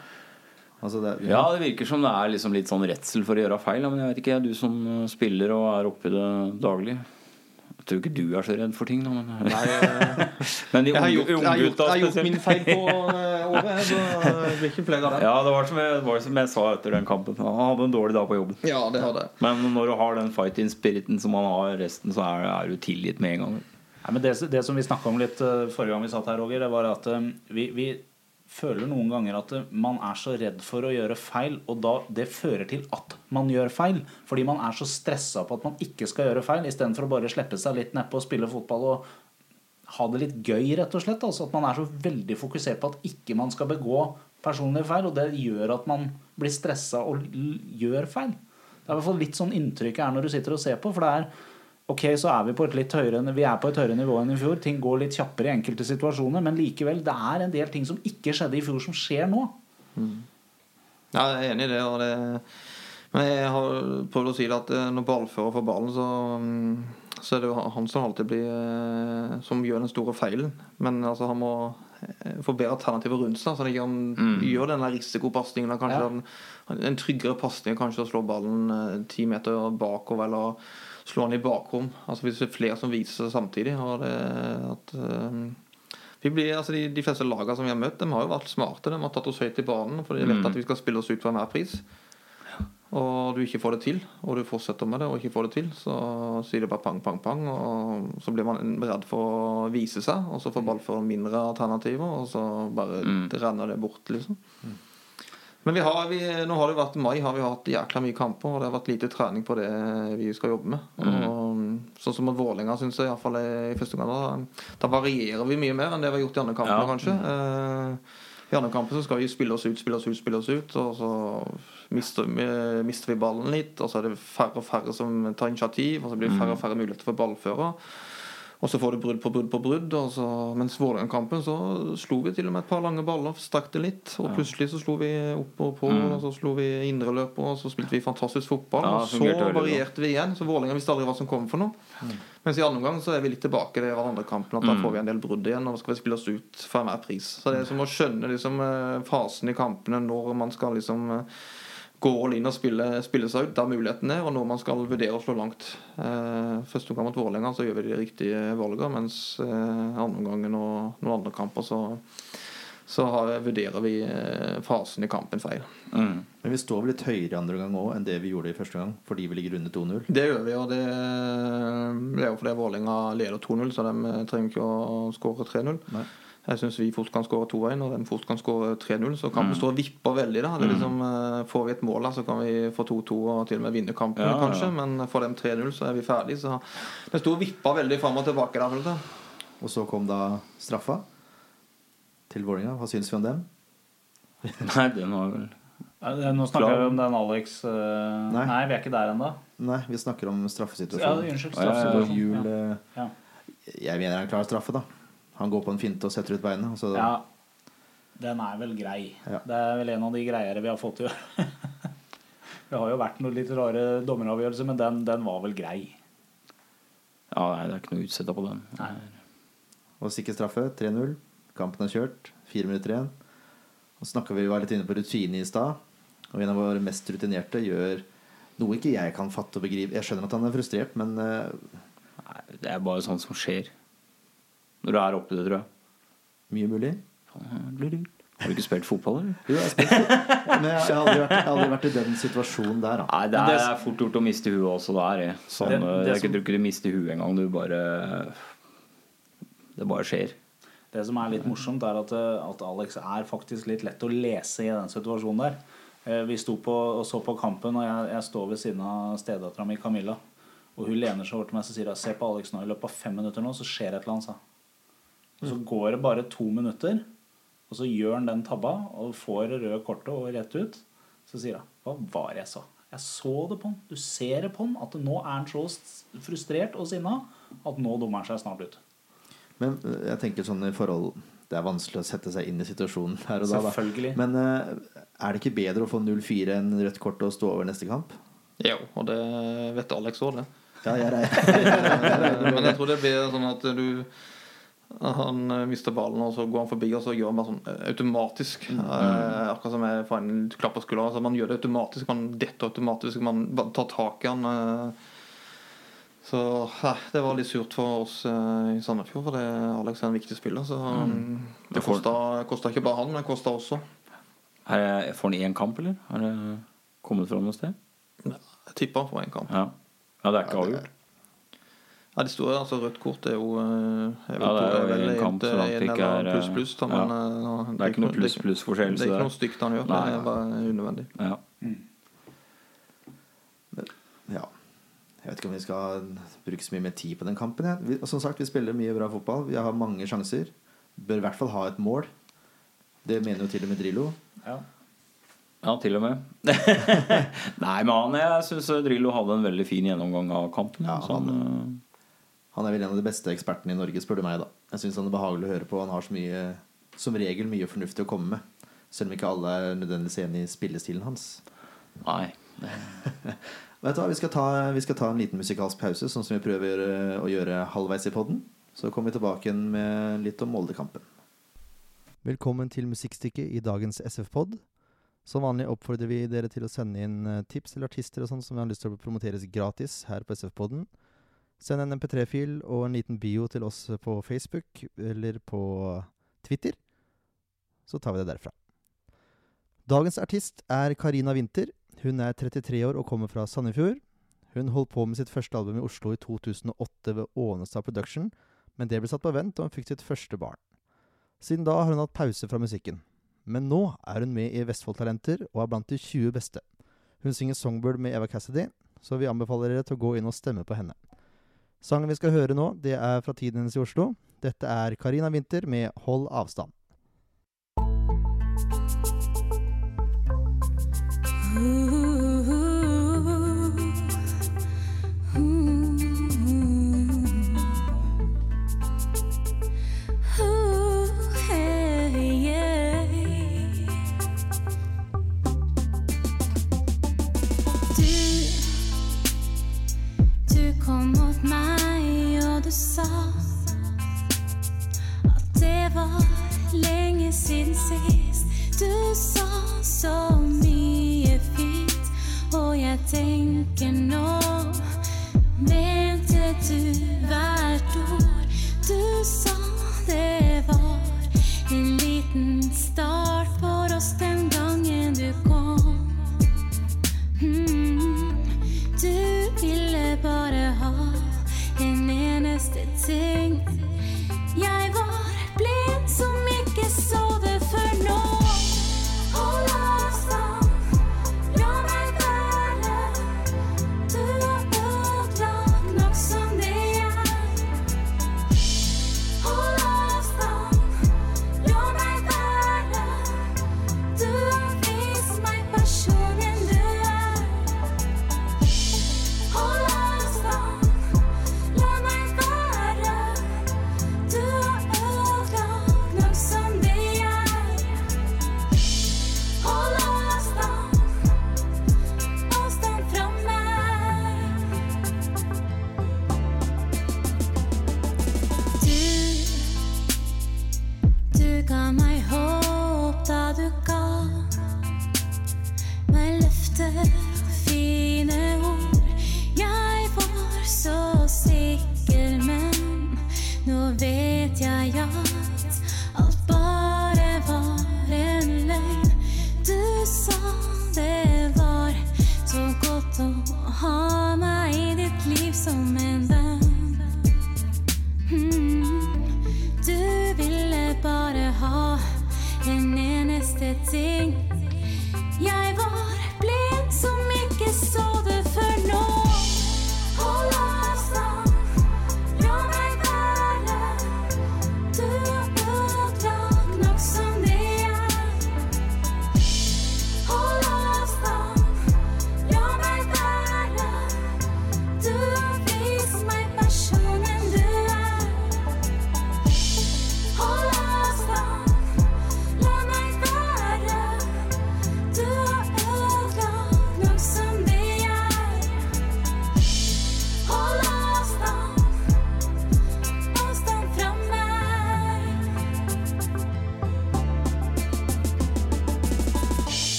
Altså det, Ja, det virker som det er liksom litt sånn redsel for å gjøre feil. Men jeg vet ikke, du som uh, spiller og er oppi det daglig. Jeg tror ikke du er så redd for ting, da. Men, Nei, eh, men de jeg har unge, gjort, jeg har gjort, jeg har gjort min feil på eh, året, så det blir ikke flere av det. Ja, det var som jeg, var som jeg sa etter den kampen. Han hadde en dårlig dag på jobben. Ja, det hadde. Men når du har den fighting-spiriten som han har resten, så er, er du tilgitt med en gang. Nei, men det, det som vi snakka om litt eh, forrige gang vi satt her, Roger, det var at eh, vi, vi føler noen ganger at man er så redd for å gjøre feil, og da det fører til at man gjør feil. Fordi man er så stressa på at man ikke skal gjøre feil, istedenfor å bare slippe seg litt nedpå og spille fotball og ha det litt gøy, rett og slett. Altså at man er så veldig fokusert på at ikke man skal begå personlige feil, og det gjør at man blir stressa og gjør feil. Det er i hvert fall litt sånn inntrykket er når du sitter og ser på, for det er Ok, så er vi på et litt høyere Vi er på et høyere nivå enn i fjor. Ting går litt kjappere i enkelte situasjoner, men likevel, det er en del ting som ikke skjedde i fjor, som skjer nå. Ja, jeg er enig i det. Og det men jeg har prøvd å si det at eh, når ballfører får ballen, så, mm, så er det jo han som alltid blir eh, Som gjør den store feilen. Men altså, han må eh, få bedre alternativer rundt seg, så han ikke han gjør den der risikopasningen. Kanskje Ja. den, en tryggere pasning kanskje å slå ballen ti meter bakover, eller slå han i bakrom. Altså Hvis det er flere som viser seg samtidig. Det, at uh, vi blir, altså de, de fleste lagene som vi har møtt, de har jo vært smarte. De har tatt oss høyt i banen, for de vet at vi skal spille oss ut for enhver pris. Og du ikke får det til, og du fortsetter med det og ikke får det til, så sier det bare pang, pang, pang. Og så blir man redd for å vise seg, og så får ballføreren mindre alternativer, og så bare renner det bort, liksom. Men vi har, vi, nå har det vært mai, har vi hatt jækla mye kamper, og det har vært lite trening på det vi skal jobbe med. Og Sånn som mot Vålerenga, syns jeg, iallfall i første gang, da, da varierer vi mye mer enn det vi har gjort i andre kamper, Ja. kanskje. Eh, I andre kamper så skal vi spille oss ut, spille oss ut, spille oss ut, og så mister, vi- mister vi ballen litt, og så er det færre og færre som tar initiativ, og så blir det færre og færre muligheter for ballfører. Og så får du brudd på brudd på brudd. Og så, mens Vålerenga-kampen så slo vi til og med et par lange baller, strakk det litt. Og plutselig så slo vi opp og på, og så slo vi indreløper, og så spilte vi fantastisk fotball. Ja, og så varierte vi igjen. Så Vålerenga visste aldri hva som kom for noe. Mens i andre omgang så er vi litt tilbake i hverandre-kampen, at da får vi en del brudd igjen. Og da skal vi spille oss ut for enhver pris. Så det er som å skjønne liksom, eh, fasen i kampene når man skal liksom eh, gå all in og spille, spille seg ut der muligheten er, og når man skal vurdere å slå langt. Eh, første omgang mot Vålerenga så gjør vi de riktige valgene, mens eh, andre omgangen og noen andre kamper så så har, vurderer vi eh, fasen i kampen feil. Mm. Men vi står vel litt høyere andre gang òg enn det vi gjorde i første gang, fordi vi ligger under 2-0. Det gjør vi, og det, det er jo fordi Vålerenga leder 2-0, så de eh, trenger ikke å skåre 3-0. Jeg syns vi fort kan skåre 2-1, og de fort kan skåre 3-0. Så kampen mm. står og vipper veldig. da det er liksom, eh, Får vi et mål, da, så kan vi få 2-2 og til og med vinne kampen, Ja, ja. kanskje. Men får dem 3-0, så er vi ferdige. Så det sto og vippa veldig fram og tilbake jeg. Og så kom da straffa til Vålerenga. Hva syns vi om den? Nei, den var vel Nå snakker vi om den Alex uh, Nei. Nei. vi er ikke der ennå. Nei, vi snakker om Ja, straffesituasjonen. unnskyld. Ja, ja, ja. Og straffesituasjon. Jul eh, Ja. Jeg mener det er en klar straffe, da. Han går på en finte og setter ut beinet. og Så Ja, den er vel grei. Ja. Det er vel en av de greiere vi har fått i år. det har jo vært noen litt rare dommeravgjørelser, men den, den var vel grei. Ja, nei, det er ikke noe utsetta på den. Nei. Og sikker straffe. 3-0. Kampen er kjørt. Fire minutter igjen. Og snakka vi var litt inne på rutine i stad. Og en av våre mest rutinerte gjør noe ikke jeg kan fatte og begripe. Jeg skjønner at han er frustrert, men eh, Nei, det er bare sånt som skjer. Når du er oppi det, tror jeg. mye mulig. Har du ikke spilt fotball, eller? Jo, jeg har spilt, men jeg, jeg, har aldri vært, jeg har aldri vært i den situasjonen der. Da. Nei, det er, det- fort gjort å miste huet også. der. Jeg. Sånn, Det- det, det jeg som- tror ikke du mister huet engang. Du bare Det bare skjer. Det som er litt morsomt, er at, eh, at Alex er faktisk litt lett å lese i den situasjonen der. Eh, Vi sto på og så på kampen, og jeg, jeg står ved siden av stedattera mi Camilla. Og hun lener seg over til meg og sier Se på Alex nå. I løpet av fem minutter nå så skjer et eller annet. Og så går det bare to minutter, og så gjør han den tabba og får det røde kortet og rett ut. Så sier han Hva var det jeg sa? Jeg så det på han. Du ser det på han at nå er han så frustrert og sinna at nå dummer han seg snart ut. Men eh, jeg tenker sånn i forhold Det er vanskelig å sette seg inn i situasjonen her og da. da. Selvfølgelig. Men eh, er det ikke bedre å få 0-4 enn rødt kort og stå over neste kamp? Jo, og det vet Alex òg, det. Ja, jeg regner Men jeg tror det blir sånn at du Han eh, mister ballen, og så går han forbi, og så gjør han bare sånn automatisk. automatisk. Eh, akkurat som jeg får en klapp på skulderen. Altså, man gjør det automatisk. Man detter automatisk. Man tar tak i han. eh. Så eh, det var litt surt for oss eh, i Sandefjord, for det, Alex er en viktig spiller. Så mm. det Det kosta, ikke bare han, men det kosta også. Er får han én kamp, eller? Har det kommet fram noe sted? Jeg tipper han får en kamp. Ja. ja, det er ikke avgjort. Ja, de store, altså Rødt kort er jo eh, Ja, det er jo vel en kamp som det ikke er, pluss pluss, da, ja. men eh, Det er ikke noe pluss-pluss-forskjell. Det er ikke noe stygt han gjør. Nei, det er bare unødvendig. Ja. Ja. Jeg vet ikke om vi skal bruke så mye mer tid på den kampen. Vi, som sagt, vi spiller mye bra fotball. Vi har mange sjanser. Bør i hvert fall ha et mål. Det mener jo til og med Drillo. Ja. ja, til og med. Nei, men han, jeg syns Drillo hadde en veldig fin gjennomgang av kampen. Ja, sånn, han- Han er vel en av de beste ekspertene i Norge, spør du meg. da Jeg syns han er behagelig å høre på. Han har så mye, som regel mye fornuftig å komme med. Selv om ikke alle er nødvendigvis enig i spillestilen hans. nei. Vet du hva, vi skal, ta, vi skal ta en liten musikalsk pause, sånn som vi prøver eh, å gjøre halvveis i podden. Så kommer vi tilbake igjen med litt om Molde-kampen. Velkommen til musikkstykket i dagens SF-pod. Som vanlig oppfordrer vi dere til å sende inn eh, tips eller artister og sånn som vi har lyst til å promoteres gratis her på SF-podden. Send en MP3-fil og en liten bio til oss på Facebook eller på Twitter. Så tar vi det derfra. Dagens artist er Karina Winther. Hun er 33 år og kommer fra Sandefjord. Hun holdt på med sitt første album i Oslo i 2008 ved Ånestad Production, men det ble satt på vent, og hun fikk sitt første barn. Siden da har hun hatt pause fra musikken. Men nå er hun med i Vestfold Talenter og er blant de 20 beste. Hun synger Songbird med Eva Cassidy, så vi anbefaler dere til å gå inn og stemme på henne. Sangen vi skal høre nå, det er fra tiden hennes i Oslo. Dette er Karina Winther med 'Hold avstand'. Og jeg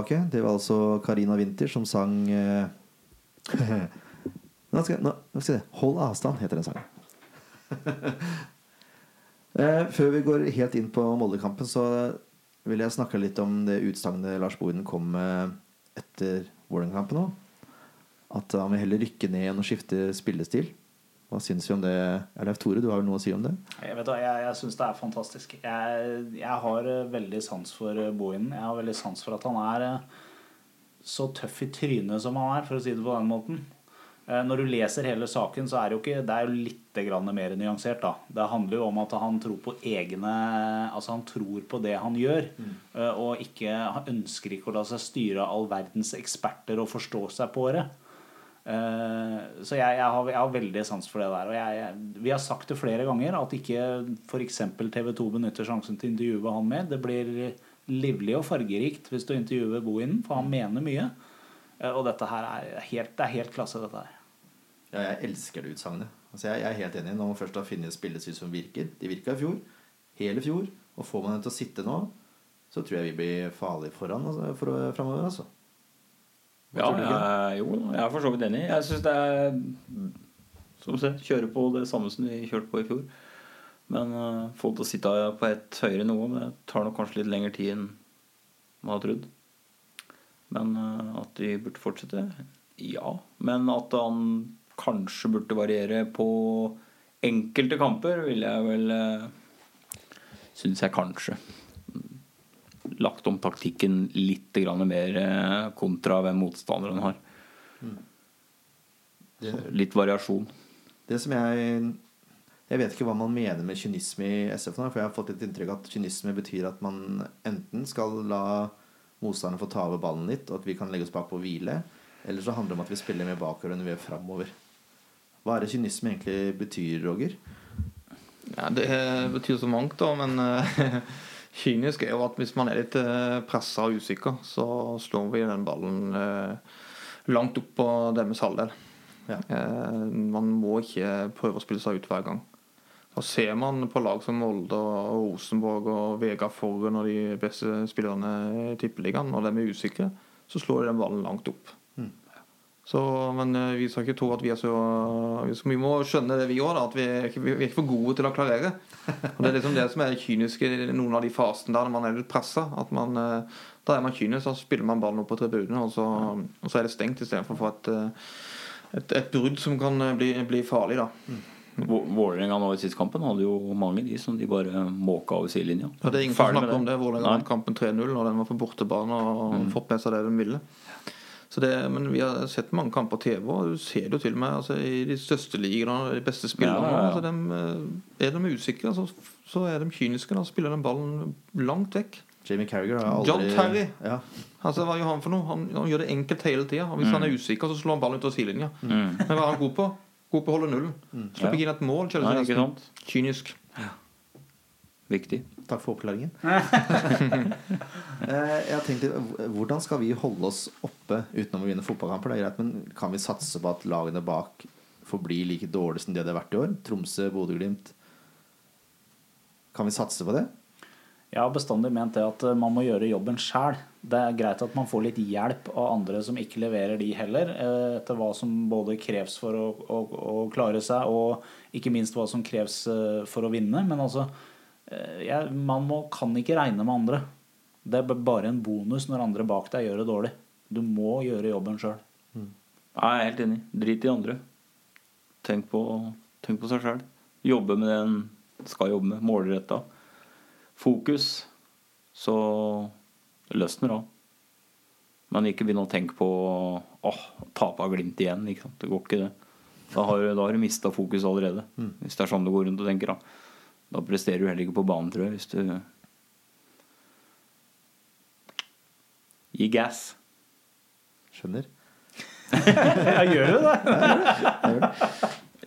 tilbake. Det var altså Karina Winther som sang eh, nå, nå, skal jeg. 'Hold avstand' heter den sangen. eh, før vi går helt inn på Molde-kampen, så vil jeg snakke litt om det utsagnet Lars Bohinen kom med etter Vålerenga-kampen nå. At han vil heller rykke ned enn å skifte spillestil. Hva syns vi om det? Leif Tore, du har vel noe å si om det? Jeg, vet, da, jeg, jeg syns det er fantastisk. Jeg, jeg har eh, veldig sans for eh, Bohinen. Jeg har veldig sans for at han er eh, så tøff i trynet som han er, for å si det på den måten. Når du leser hele saken, så er det jo ikke Det er jo litt grann mer nyansert, da. Det handler jo om at han tror på egne Altså han tror på det han gjør, Mm. og ikke Han ønsker ikke å la seg styre av all verdens eksperter og forstå seg på det. Eh, Så jeg, jeg, har, jeg har veldig sans for det der. Og jeg, vi har sagt det flere ganger at ikke f.eks. TV 2 benytter sjansen til å intervjue han mer. Det blir livlig og fargerikt hvis du intervjuer Bohinen, for han mener mye. Eh, Og dette her er helt, det er helt klasse, dette her. Ja, jeg elsker det utsagnet. Altså, jeg er helt enig. Når man først har funnet spillestil som virker De virka i fjor. Hele fjor. Og får man det til å sitte nå, så tror jeg vi blir farlige foran altså, for, framover, altså. Hva Ja, jeg, jo, jeg er for så vidt enig. Jeg syns det er Som du ser, kjøre på det samme som vi kjørte på i fjor. Men uh, få til å sitte på et høyere nivå det tar nok kanskje litt lengre tid enn man har trodd. Men uh, at de burde fortsette? Ja. Men at han kanskje burde variere på enkelte kamper, vil jeg vel uh, Syns jeg kanskje. Lagt om taktikken litt mer eh, kontra hvem motstanderen har. Det, Litt variasjon. det som jeg Jeg vet ikke hva man mener med kynisme i SF nå. For jeg har fått litt inntrykk av at kynisme betyr at man enten skal la motstanderen få ta over ballen litt, og at vi kan legge oss bakpå å hvile. Eller så handler det om at vi spiller mer bakover enn vi gjør framover. Hva er det kynisme egentlig betyr, Roger? Ja, det betyr så mangt, da, men eh, kynisk er jo at hvis man er litt eh, pressa og usikker, så slår vi den ballen eh, langt opp på deres halvdel. Ja. Eh, man må ikke prøve å spille seg ut hver gang. Da ser man på lag som Molde og Rosenborg og Vegard Forren og de beste spillerne i Tippeligaen. Når de er usikre, så slår de den ballen langt opp. Så, men eh, vi skal ikke tro at vi er så vi, må skjønne det vi òg, at vi er, ikke, vi er ikke for gode til å klarere. Og Det er liksom det som er kynisk i noen av de fasene der når man er litt pressa. Eh, da er man kynisk, så spiller man ballen opp på tribunen, og så, og så er det stengt istedenfor å få et, eh, et, et brudd som kan bli, bli farlig. da Vå- Vålerenga nå i siste kampen hadde jo mange de som de bare måka over sidelinja. Ja, det er ingen som snakker om det. Vålerenga vant kampen 3-0, og den var på bortebane og fått med seg det de ville. Så det, men vi har sett mange kamper på TV, og du ser det jo til og med altså, i de største ligaene, de beste spillerne. Ja, ja, ja. Altså, dem, eh, er de usikre, så, så er de kyniske. Da spiller den ballen langt vekk. Jamie Carragher har aldri John Terry. Ja. Altså, Hva gjør han for noe? Han, han gjør det enkelt hele tida. Hvis han er usikker, så slår han ballen ut av sidelinja. Men hva er han god på? God på å holde nullen. Slipper ikke inn et mål. Nei, ikke sant? Kynisk. Viktig. Takk for oppklaringen. Eh, jeg tenkte, Hvordan skal vi holde oss oppe utenom å vinne fotballkamper? Det er greit, men Kan vi satse på at lagene bak forblir like dårlige som de hadde vært i år? Tromsø, Bodø-Glimt. Kan vi satse på det? Jeg har bestandig ment det at eh, man må gjøre jobben sjæl. Det er greit at man får litt hjelp av andre som ikke leverer de heller, eh, etter hva som både kreves for å, å, å klare seg, og ikke minst hva som kreves for å vinne. Men altså, jeg, man må, kan ikke regne med andre. Det er bare en bonus når andre bak deg gjør det dårlig. Du må gjøre jobben sjøl. Jeg er helt enig. Drit i andre. Tenk på, tenk på seg sjøl. Jobbe med det en skal jobbe med. Målretta. Fokus. Så løsner det av. Men ikke begynn å tenke på åh, tape av Glimt igjen. Ikke sant? Det går ikke, det. Da har, da har du mista fokus allerede. Hvis det er sånn du går rundt og tenker. Da, da presterer du heller ikke på banen, tror jeg. Hvis du Gi gass. Skjønner. Jeg gjør du det.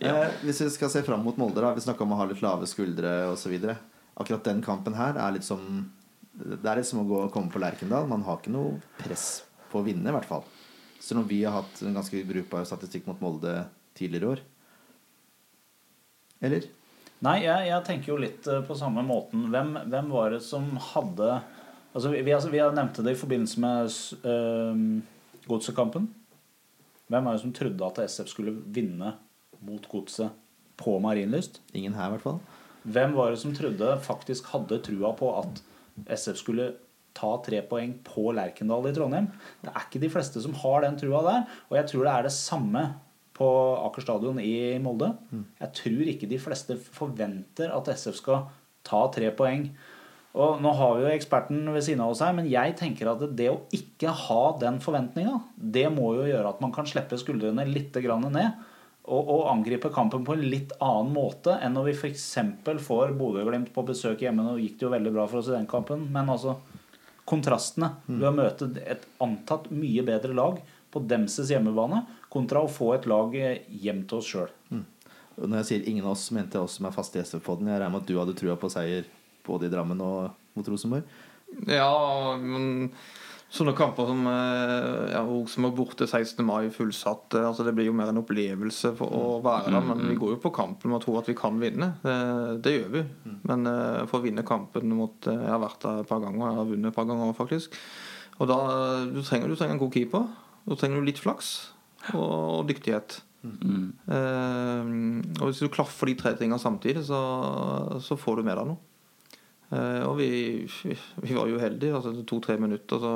Eh, hvis vi skal se fram mot Molde, da. Vi snakka om å ha litt lave skuldre osv. Akkurat den kampen her er litt som Det er litt som å gå, komme på Lerkendal. Man har ikke noe press på å vinne, i hvert fall. Selv om vi har hatt en ganske brukbar statistikk mot Molde tidligere år. Eller? Nei, jeg, jeg tenker jo litt eh, på samme måten. Hvem, hvem var det som hadde Altså, vi, vi, vi nevnte det i forbindelse med uh, Godsekampen. Hvem er det som trodde at SF skulle vinne mot Godset på Marienlyst? Ingen her, i hvert fall. Hvem var det som trodde faktisk hadde trua på at SF skulle ta tre poeng på Lerkendal i Trondheim? Det er ikke de fleste som har den trua der. Og jeg tror det er det samme på Aker stadion i Molde. Jeg tror ikke de fleste forventer at SF skal ta tre poeng. Og nå har vi jo eksperten ved siden av oss her, men jeg tenker at det å ikke ha den forventninga, det må jo gjøre at man kan slippe skuldrene litt ned. Og, og angripe kampen på en litt annen måte enn når vi f.eks. får Bodø-Glimt på besøk hjemme. Nå gikk det jo veldig bra for oss i den kampen, men altså kontrastene ved å møte et antatt mye bedre lag på Demses hjemmebane kontra å få et lag eh, hjem til oss sjøl. Mm. når jeg sier ingen av oss, mente jeg oss som er faste gjester på den. Jeg regner med at du hadde trua på seier både i Drammen og mot Rosenborg. Ja, men sånne kamper som ja, som er borte 16. mai fullsatt eh, altså Det blir jo mer en opplevelse for å være der. Men vi går jo på kampen med å tro at vi kan vinne. Det, det gjør vi. Men eh, for å vinne kampen mot eh, Jeg har vært der et par ganger. Jeg har vunnet et par ganger faktisk. Og da du trenger du trenger en god keeper. Da trenger du litt flaks og, og dyktighet. Uh, og hvis du klaffer de tre tingene samtidig, så, så får du med deg noe. Uh, og vi, vi, vi var jo heldige. Altså, to-tre minutter så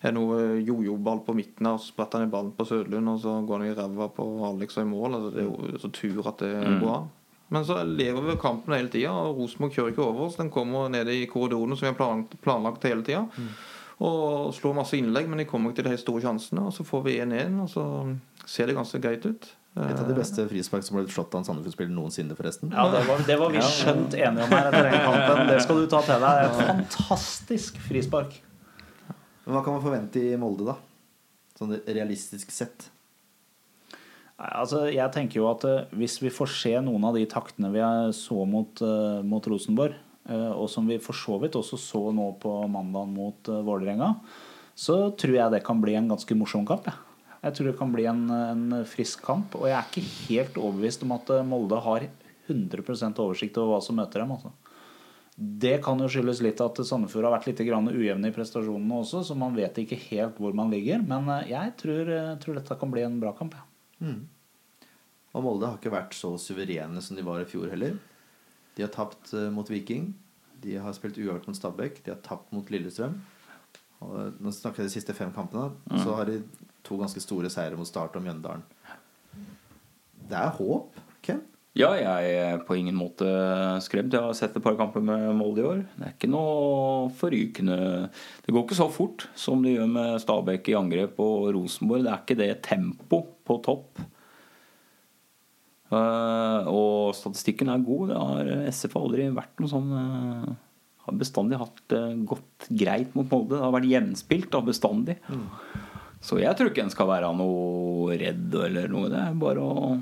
er det noe jojo-ball på midten her, så spretter han i ballen på Sødlund, og så går han i ræva på Alex og i mål. Altså, det er jo så tur at det går an. Men så lever vi kampen hele tida, og Rosenborg kjører ikke over oss. Den kommer ned i korridorene som vi har planlagt, planlagt hele tida. Og slår masse innlegg, men de kommer ikke til de store sjansene. Og så får vi 1-1, og så ser det ganske greit ut. Et av de beste frispark som ble slått av en Sandefjord-spiller noensinne, forresten. Ja, det var, det var vi skjønt enige om her etter den kampen. Det skal du ta til deg. Det et fantastisk frispark. Men Hva kan man forvente i Molde, da? Sånn realistisk sett. Altså, jeg tenker jo at eh, hvis vi får se noen av de taktene vi så mot, eh, mot Rosenborg, eh, og som vi for så vidt også så nå på mandag mot uh, Vålerenga, så tror jeg det kan bli en ganske morsom kamp. Jeg, jeg tror det kan bli en, en frisk kamp. Og jeg er ikke helt overbevist om at eh, Molde har 100% oversikt over hva som møter dem. Altså. Det kan jo skyldes litt at Sandefjord har vært litt ujevne i prestasjonene også, så man vet ikke helt hvor man ligger. Men eh, jeg tror, eh, tror dette kan bli en bra kamp. Ja. Og Molde har ikke vært så suverene som de var i fjor heller. De har tapt eh, mot Viking. De har spilt uavgjort mot Stabæk. De har tapt mot Lillestrøm. Og eh, nå snakker jeg de siste fem kampene. Mm. Så har de to ganske store seire mot Start og Mjøndalen. Det er håp, Ken. Ja, jeg er på ingen måte skremt. Jeg har sett et par kamper med Molde i år. Det er ikke noe forrykende Det går ikke så fort som det gjør med Stabæk i angrep og Rosenborg. Det er ikke det tempo på topp. Eh, og statistikken er god. Det har SF aldri vært noe sånn eh, Har bestandig hatt det gått greit mot Molde. Det har vært jevnspilt da, bestandig. Så jeg tror ikke en skal være noe redd eller noe. Det er bare å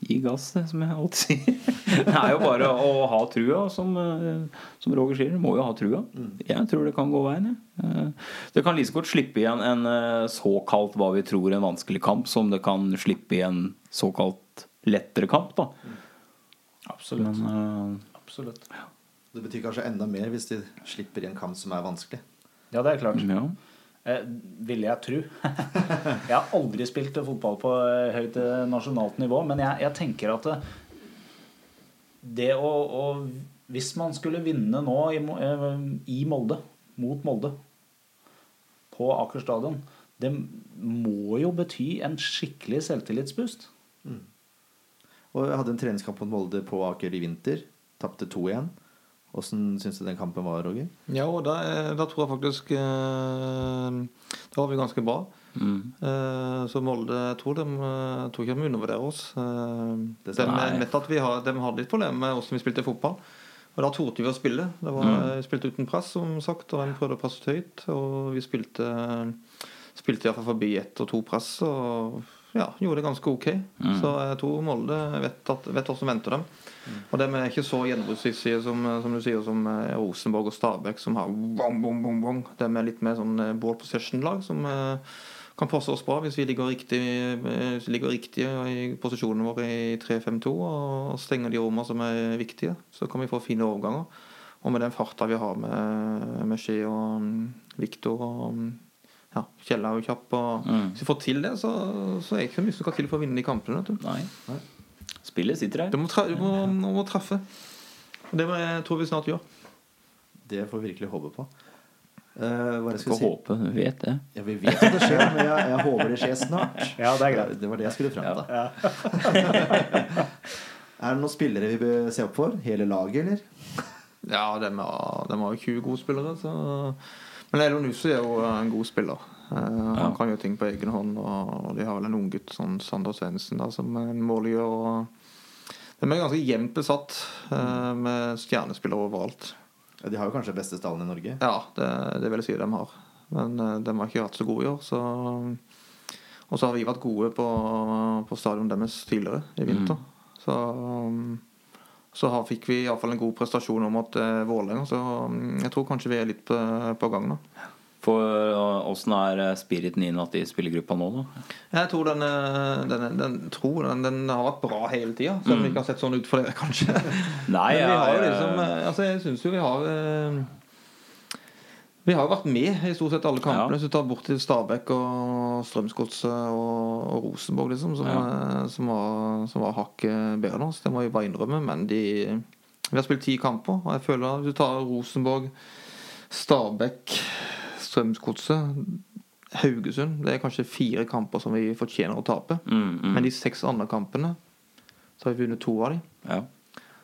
gi gass, som jeg alltid sier. Det er jo bare å ha trua, som, eh, som Roger sier. Må jo ha trua. Jeg tror det kan gå veien. Eh, Det kan like godt slippe igjen en, eh, såkalt hva vi tror en vanskelig kamp, som det kan slippe igjen såkalt lettere kamp. da Absolutt. Men Absolutt. Det betyr kanskje enda mer hvis de slipper i en kamp som er vanskelig. Ja, det er klart. ja. Eh, ville jeg tro. jeg har aldri spilt fotball på eh, høyt eh, nasjonalt nivå, men jeg, jeg tenker at det, det å, å Hvis man skulle vinne nå i, i Molde, mot Molde, på Aker stadion, det må jo bety en skikkelig selvtillitsboost. Og jeg hadde en treningskamp mot Molde på Aker i vinter. Tapte 2-1. Åssen syns du den kampen var, Roger? Ja, og da, eh, da tror jeg faktisk eh, Da var vi ganske bra. Mm. Eh, Så Molde jeg tror de, jeg tror ikke de undervurderer oss. De vet at vi har, de hadde litt problemer med åssen vi spilte fotball. Og da torde vi å spille. Det var, Mm. Vi spilte uten press, som sagt, og de prøvde å passe høyt. Og vi spilte Spilte iallfall forbi ett og to press og ja, gjorde det ganske ok. Mm. Så jeg tror Molde vet, at, vet hva som venter dem. Og de er ikke så gjennombruddshissige som, som du sier, som eh, Rosenborg og Stabæk, som har bom, bom, bom, bom. De er litt mer sånn eh, ball possession-lag som eh, kan passe oss bra hvis vi ligger riktig, ligger riktig i posisjonene våre i 3-5-2 og stenger de rommene som er viktige. Så kan vi få fine overganger. Og med den farta vi har med, med Skje og um, Viktor og um, ja, Kjell er jo kjapp. Og, Mm. Hvis vi får til det, så, så er det ikke så mye som skal til for å vinne de kampene. Vet du. Nei. Spillet sitter der. Du må, tra du må, du må treffe. Og det jeg tror vi snart gjør. Det får vi virkelig håpe på. Uh, hva jeg Skal si? håpe. Du vet det. Ja, vi vet at det skjer, men jeg, jeg håper det skjer snart. Ja, det er greit. Det var det jeg skulle fram til. Ja. Er det noen spillere vi bør se opp for? Hele laget, eller? Ja, de har, de har jo 20 gode spillere. Så. Men Elon Nusi er jo en god spiller. Eh, han kan jo ting på egen hånd. Og de har vel en unggutt, sånn Sander Svendsen, som en målgjør. Og de er ganske jevnt besatt uh, med stjernespillere overalt. Ja, de har jo kanskje beste stallen i Norge. Ja, det, det vil jeg si de har. Men uh, de har ikke vært så gode i år. Så. Og så har vi vært gode på, på stadion deres tidligere i vinter. Så, um, så har, fikk vi iallfall en god prestasjon om mot uh, Vålerenga. Så um, jeg tror kanskje vi er litt på, på gang nå. For uh, åssen er uh, spiriten innad i spillergruppa nå, da? Jeg tror den, uh, den, den, tror den, den har vært bra hele tida. Selv om vi ikke har sett sånn ut for dere, kanskje. Nei, Men vi har liksom Altså, jeg syns jo vi har Vi har jo vært med i stort sett alle kampene. Ja. Hvis du tar bort til Stabæk og Strømsgodset og, og Rosenborg, liksom, som, Ja. uh, som var, som var hakket bedre enn oss. Det må vi bare innrømme. Men de Vi har spilt ti kamper, og jeg føler at hvis du tar Rosenborg, Stabæk, Strømsgodset Haugesund Det er kanskje fire kamper som vi fortjener å tape. Mm, mm. Men de seks andre kampene så har vi vunnet to av dem. Ja.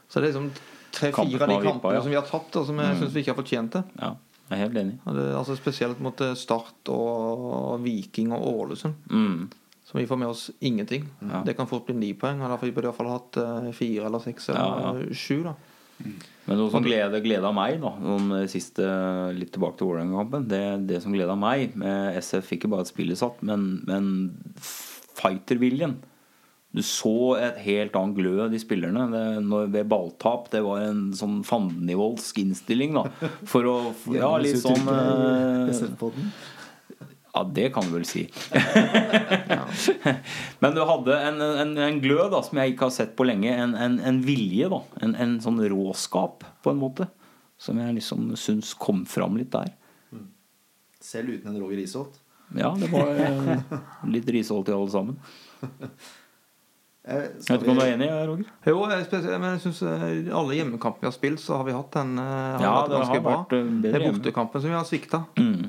Så det er liksom tre-fire av de kampene ja. som vi har tatt, og som jeg Mm. syns vi ikke har fortjent det. ja. Jeg er helt enig. Det altså spesielt mot eh, Start og Viking og Ålesund. Mm. Så vi får med oss ingenting. Ja. Det kan fort bli ni poeng. Eller vi burde iallfall i hvert fall hatt eh, fire eller seks eller Ja, ja. sju. da Men noe som gleder, gleder meg, da om siste litt tilbake til Vålerenga-kampen det, det som gleda meg med SF, ikke bare at spillet satt, men, men fighterviljen. Du så et helt annet glød i spillerne det, når, ved balltap. Det var en sånn fandenivoldsk innstilling, da. For å Ja, litt sånn uh, Ja, det kan du vel si. Men du hadde en, en, en glød da, som jeg ikke har sett på lenge. En, en, en vilje, da. En, en sånn råskap, på en måte. Som jeg liksom syns kom fram litt der. Selv uten en Roger Risholt. Ja, det var eh, litt risholt i alle sammen. Eh, Jeg vet ikke om du er enig, Roger? Jo, men jeg synes eh, alle hjemmekampene vi har spilt, så har vi hatt den uh, Ja, vært det ganske har bra. eh, Det er bortekampen som vi har svikta. Mm.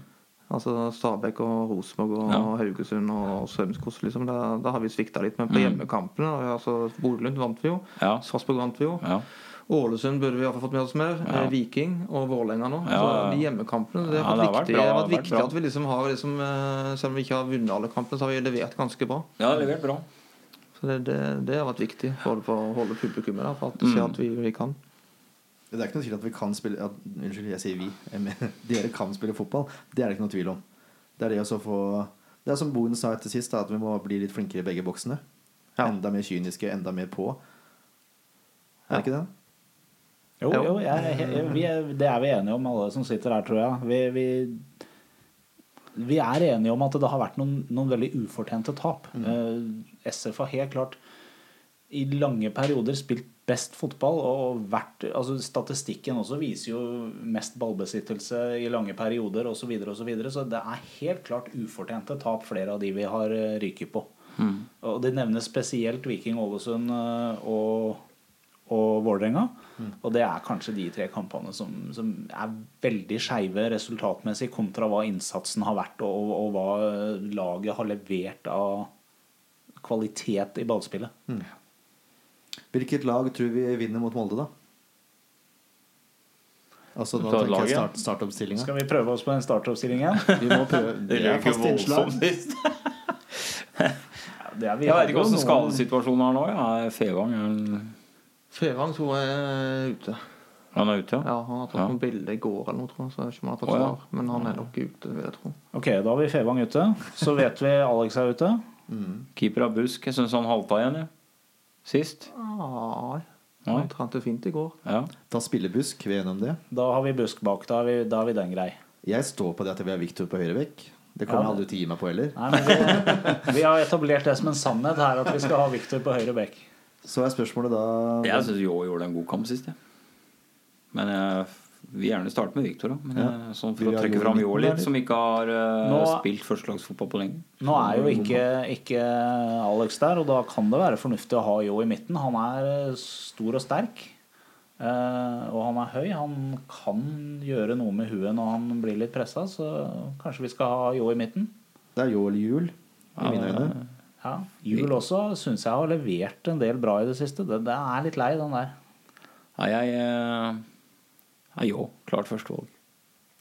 Altså Stabæk og Rosenborg og Ja. Haugesund og Strømskos. Liksom, da, da har vi svikta litt. Men på Mm. hjemmekampene altså, Bodø-Glimt vant vi jo. Ja. Sarpsborg vant vi jo. ja. Ålesund burde vi i hvert fall fått med oss mer. Ja. Eh, Viking og Vålerenga nå. Ja, så ja. de hjemmekampene Det har vært har viktig, det har vært har vært at vi liksom har liksom, eh, Selv om vi ikke har vunnet alle kampene, så har vi levert ganske bra. ja, er levert bra. Så det, det, det har vært viktig både for å holde publikummet der, for at de Mm. ser at vi, vi kan. Det er ikke noe tvil at vi kan spille at, Unnskyld, jeg sier vi. Jeg mener, Dere kan spille fotball. Det er det ikke noe tvil om. Det er det å så få Det er som Boen sa etter sist, da, at vi må bli litt flinkere i begge boksene. Ja. Enda mer kyniske, enda mer på. Er det ikke det? Jo, Jo. jeg, jeg, vi er, det er vi enige om, alle som sitter her, tror jeg. Vi, vi, vi er enige om at det har vært noen, noen veldig ufortjente tap. Eh, SF har helt klart i lange perioder spilt best fotball. Og vært, altså statistikken også viser jo mest ballbesittelse i lange perioder osv. Så, videre, og så, videre. så det er helt klart ufortjente tap, flere av de vi har eh, ryket på. Og det nevnes spesielt Viking, Ålesund eh, og, og Vålerenga. Og det er kanskje de tre kampene som, som er veldig skeive resultatmessig kontra hva innsatsen har vært, og, og hva laget har levert av kvalitet i ballspillet. Hvilket lag tror vi vinner mot Molde, da? Altså nå tenker jeg start, startoppstillinga. Skal vi prøve oss på en startoppstillingen? Vi må prøve. Det er fast innslag. Det er, vi Jeg vet ikke hvordan skadesituasjonen er nå. Ja. Fevang er han- Fevang tror jeg er ute. han er ute, ja. Ja, Han har tatt Ja. noen bilder i går eller noe, tror jeg. Så jeg vet ikke om han har tatt oh, ja. svar. Men han er nok ute, vil jeg tro. Ok, da har vi Fevang ute. Så vet vi Alex er ute. Keeper av Busk. Jeg syns han halta igjen, jeg. Sist. Ah, han trente fint i går. Ja. spiller busk, vi er enige om det. Da har vi Busk bak. Da har vi, da har vi den grei. Jeg står på det at vi har Victor på høyre vekk. Det kommer Ja, aldri til å gi meg på heller. Nei, men vi, vi har etablert det som en sannhet her, at vi skal ha Victor på høyre bekk. Så er spørsmålet da Jeg syns Jå gjorde en god kamp sist, jeg. Men jeg vil gjerne starte med da. Men Ja. sånn for å trekke Jo fram Jå litt, som ikke har uh, Nå- spilt førstelagsfotball på lenge. Nå er jo ikke, ikke Alex der, og da kan det være fornuftig å ha Jå i midten. Han er eh, stor og sterk. Uh, og han er høy. Han kan gjøre noe med huet når han blir litt pressa, så kanskje vi skal ha Jå i midten. Det er Jå eller jul, i Ja, mine øyne. Ja, Jul også syns jeg har levert en del bra i det siste. Det, det er litt lei, den der. Nei, jeg eh, er Jo. Klart førstevalg.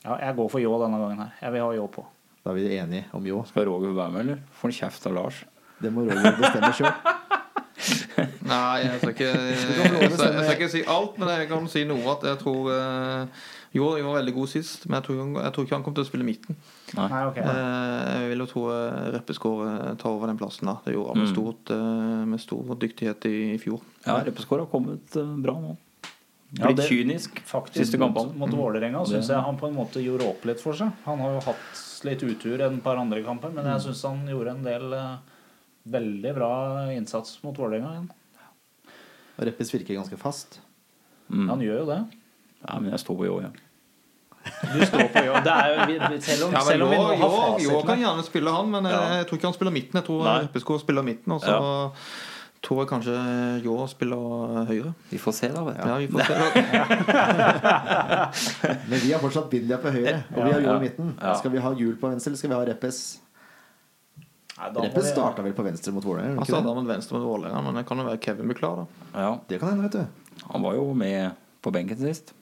Ja, jeg går for Jo denne gangen her. Jeg vil ha Jo på. Da er vi enige om jo. Skal Roger være med, eller? Får han kjeft av Lars? Det må Roger bestemme sjøl. Nei, jeg skal ikke, jeg, skal, jeg skal ikke si alt, men jeg kan si noe. At jeg tror eh, Jo, jeg var veldig god sist, men jeg tror, jeg tror ikke han kommer til å spille midten. Nei, ok. okay. Jeg vil jo tro Reppeskåret Reppeskår eh, tar over den plassen. da Det gjorde han med, Mm. stort, eh, med stor dyktighet i, fjor. Ja, Reppeskår har kommet eh, bra nå. Ja, Blitt det- kynisk Faktisk siste mot, kampene. mot Vålerenga syns jeg han på en måte gjorde opp litt for seg. Han har jo hatt litt utur en par andre kamper, men jeg syns han gjorde en del eh, veldig bra innsats mot Vålerenga igjen. Reppes virker ganske fast. Mm. Han gjør jo det. Ja, men jeg står på Jo, ja. Du står på jo. Det er selv om, Ja, selv om vi nå har Jo kan gjerne spille han, men jeg, Ja. jeg tror ikke han spiller midten. Jeg tror Reppesko spiller midten, og så tror jeg kanskje Jo spiller høyre. Vi får se, da. vet du. Ja, vi får se. Men vi har fortsatt Bindia på høyre, og vi har Ja, i midten. Skal vi ha Jul på venstre, eller skal vi ha Reppes? Nei, vi- starta vel på venstre mot Vålerenga? Han starta med venstre mot Vålerenga, men det kan jo være Kevin blir klar, da. Ja, Det kan hende, vet du. han var jo med på benken sist.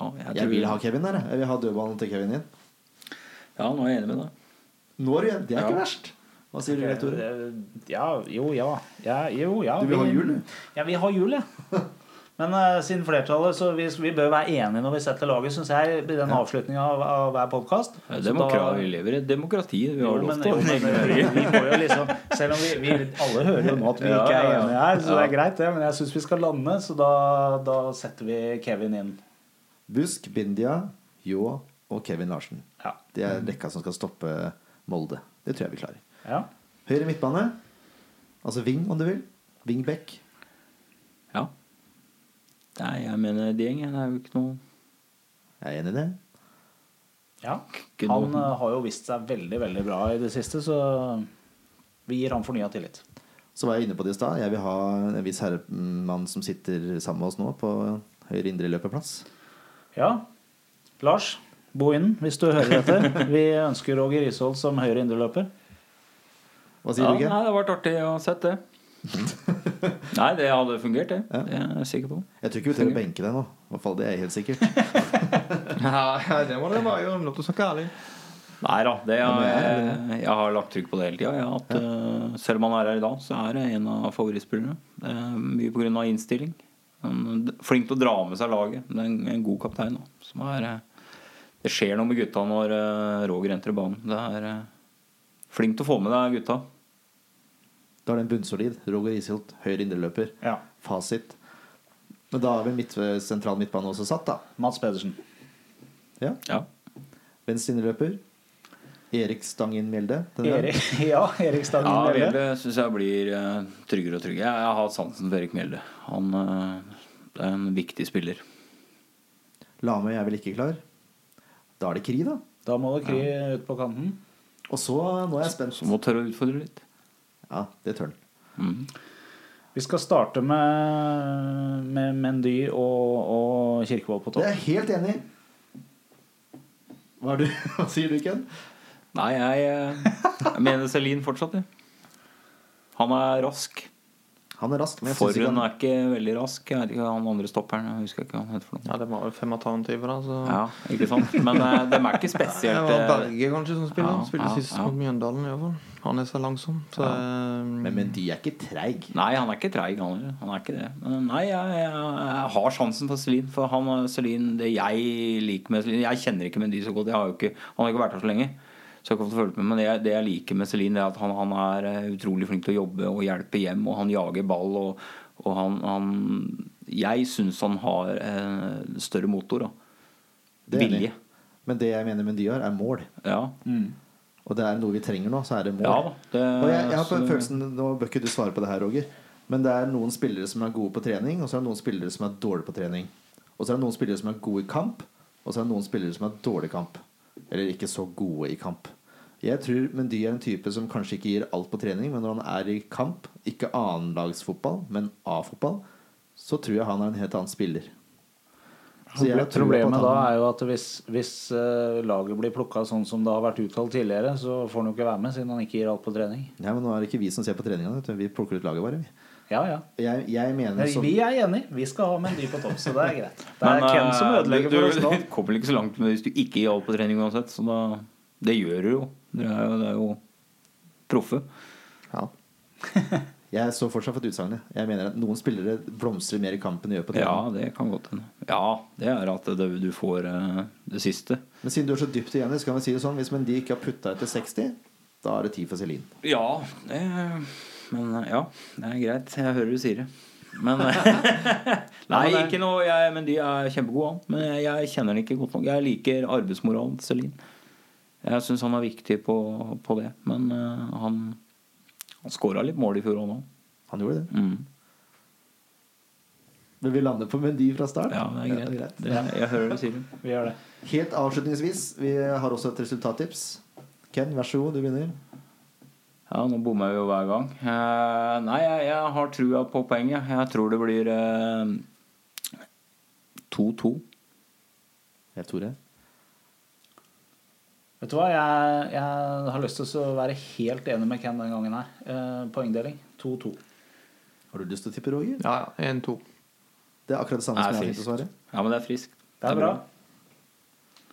Ja, jeg, Jeg vil ha Kevin der. jeg. Vil ha dødballen til Kevin inn. Ja, nå er jeg enig med deg. Nå er det, det er ikke verst. Hva sier du, Leif Tore? Ja, jo, ja. ja jo, ja. Du vil ha jul, du? Ja, vi har jul, ja. Men uh, siden flertallet, så vi, vi bør være enige når vi setter laget, syns jeg, i den avslutninga av, av hver podkast. Vi lever i et demokrati. Vi har Jo, lov til å liksom Selv om vi, vi alle hører jo nå at vi Ja, ikke er ja, ja. enige her, så det er greit, det. Men jeg syns vi skal lande, så da, da setter vi Kevin inn. Busk, Bindia, Ljå og Kevin Larsen. Ja. Det er rekka som skal stoppe Molde. Det tror jeg vi klarer. ja. Høyre midtbane. Altså Ving, om du vil. Ving Beck. Ja. Nei, jeg mener det gjengen er jo ikke noe Jeg er enig i det. Ja. Han eh, har jo vist seg veldig, veldig bra i det siste, så vi gir han fornya tillit. Så var jeg inne på det i stad. Jeg vil ha en viss herremann som sitter sammen med oss nå på høyre indre løpeplass. Ja. Lars, bo inn hvis du hører dette. Vi ønsker Roger Ishold som høyre indreløper. Hva sier Ja, du, nei, det har vært artig å sett det. nei, det hadde fungert, det. Ja. Det er jeg sikker på. Jeg tror ikke vi trenger å benke deg nå. I hvert fall det er jeg helt sikkert. Ja, det må det være. Lov til å snakke ærlig. Nei da, det er, jeg jeg, jeg har lagt trykk på det hele tida. Ja, at, uh, selv om han er her i dag, så er det en av favorittspillerne. Uh, er mye pga. innstilling. Flink til å dra med seg laget. Det er en, en god kaptein. Som er, eh, det skjer noe med gutta når eh, Roger entrer banen. Det er eh, flink til å få med deg gutta. Da er det en bunnsolid. Roger Isholt, høyre indreløper. Ja. Fasit. Men da er vel midt, sentral midtbane også satt, da. Mats Pedersen. Ja. Ja. Venstre indreløper. Erik Stangen Mjelde. Erik, ja, Erik Stangen Ja, Mjelde. Mjelde syns jeg blir tryggere og tryggere. Jeg, jeg har hatt sansen for Erik Mjelde. Han eh, det er en viktig spiller. Lamøy er vel ikke klar. Da er det Kri, da. Da må det Kri ut på kanten. Og så, nå er jeg spent. Så må tørre å utfordre litt. Ja, det tør han. Mm. Vi skal starte med, med Mendy og, og Kirkevold på Det er topp. jeg helt enig i. Hva, du, hva sier du, Ken? Nei, jeg, eh, jeg mener Celine fortsatt, jeg. Han er rask. Han er rask, men jeg synes ikke Forhund han er ikke veldig rask. Jeg vet ikke han andre stopperen. Jeg husker ikke hva han heter for noe. Ja, det var vel fem alternativer, da. Så. Ja, ikke sant? Men uh, de er ikke spesielt Det var eh, Berge kanskje som spiller. Ja, Spilte ja, sist ja. mot Mjøndalen i hvert fall. Han er så langsom. Så Ja. Men Mendy er ikke treig. Nei, han er ikke treig, han heller. Han er ikke det. Men nei, jeg, jeg, jeg har sjansen for Celine. For han er Celine, det jeg liker med Celine Jeg kjenner ikke Mendy så godt. Jeg har jo ikke, han har ikke vært her så lenge. Så jeg kan følge med Men det, jeg- det jeg liker med Celine, er at han, han er eh, utrolig flink til å jobbe og hjelpe hjem. Og han jager ball. Og, og han, han Jeg syns han har eh, større motor. Vilje. Men det jeg mener Mendy har, er mål. Ja. Og det er noe vi trenger nå, så er det mål. ja. Det, Og jeg, jeg har på så- følelsen Nå bør ikke du svare på det her, Roger. Men det er noen spillere som er gode på trening, og så er det noen spillere som er dårlige på trening. Og så er det noen spillere som er gode i kamp, og så er det noen spillere som er dårlige i kamp. Eller ikke så gode i kamp. Jeg tror Mendy er en type som kanskje ikke gir alt på trening, men når han er i kamp, ikke annenlagsfotball, men A-fotball, så tror jeg han er en helt annen spiller. Så jeg tror Problemet han... da er jo at hvis, hvis uh, laget blir plukka sånn som det har vært uttalt tidligere, så får han jo ikke være med, siden han ikke gir alt på trening. Nei, men nå er det ikke vi som ser på treningene. Vi plukker ut laget bare. vi. Ja, ja. Jeg, jeg mener som Vi er enige. Vi skal ha Mendy på topp, så det er greit. Det er Men, Ken som eh, ødelegger du, for oss nå. Du kommer ikke så langt med det hvis du ikke gir alt på trening uansett. Så da, det gjør du jo. Du er jo, det er jo proffe. ja. Jeg står fortsatt for utsagnet. jeg. Jeg mener at noen spillere blomstrer mer i kampen enn de gjør på Ja, det kan godt hende. Ja, det er at det, du får eh, det siste. Men siden du er så dypt igjen, så kan vi si det sånn hvis Mendy ikke har putta etter 60, da er det tid for Celine. Ja, det Men eh, ja, det er greit. Jeg hører du sier det. Men eh, Nei, ikke noe jeg, Men de er kjempegode. Men jeg, jeg kjenner den ikke godt nok. Jeg liker arbeidsmoralen til Celine. Jeg syns han er viktig på, på det. Men uh, han, han skåra litt mål i fjor òg nå. Han gjorde det. Mm. Men vi lander på Mendy fra start. Ja, det er greit. Det, jeg hører du sier det. Vi gjør det. Helt avslutningsvis, vi har også et resultattips. Ken, vær så god, du begynner. Ja, nå bommer jeg jo hver gang. Eh, nei, jeg, jeg har trua på poenget. Jeg tror det blir 2-2 Jeg tror det. Vet du hva, jeg, jeg har lyst til å være helt enig med Ken den gangen her. Eh, poengdeling 2-2. Har du lyst til å tippe, Roger? Ja, ja. 1-2. Det er akkurat det samme Nei, som jeg har tenkt å svare. Ja, men det er friskt. Det er bra.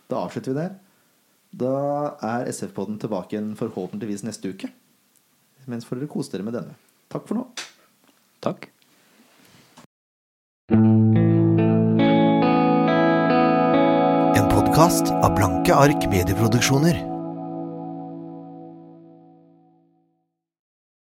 Da avslutter vi der. Da er SF-podden tilbake igjen forhåpentligvis neste uke. Mens får dere kose dere med denne. Takk for nå. Takk. En podkast av Blanke ark medieproduksjoner.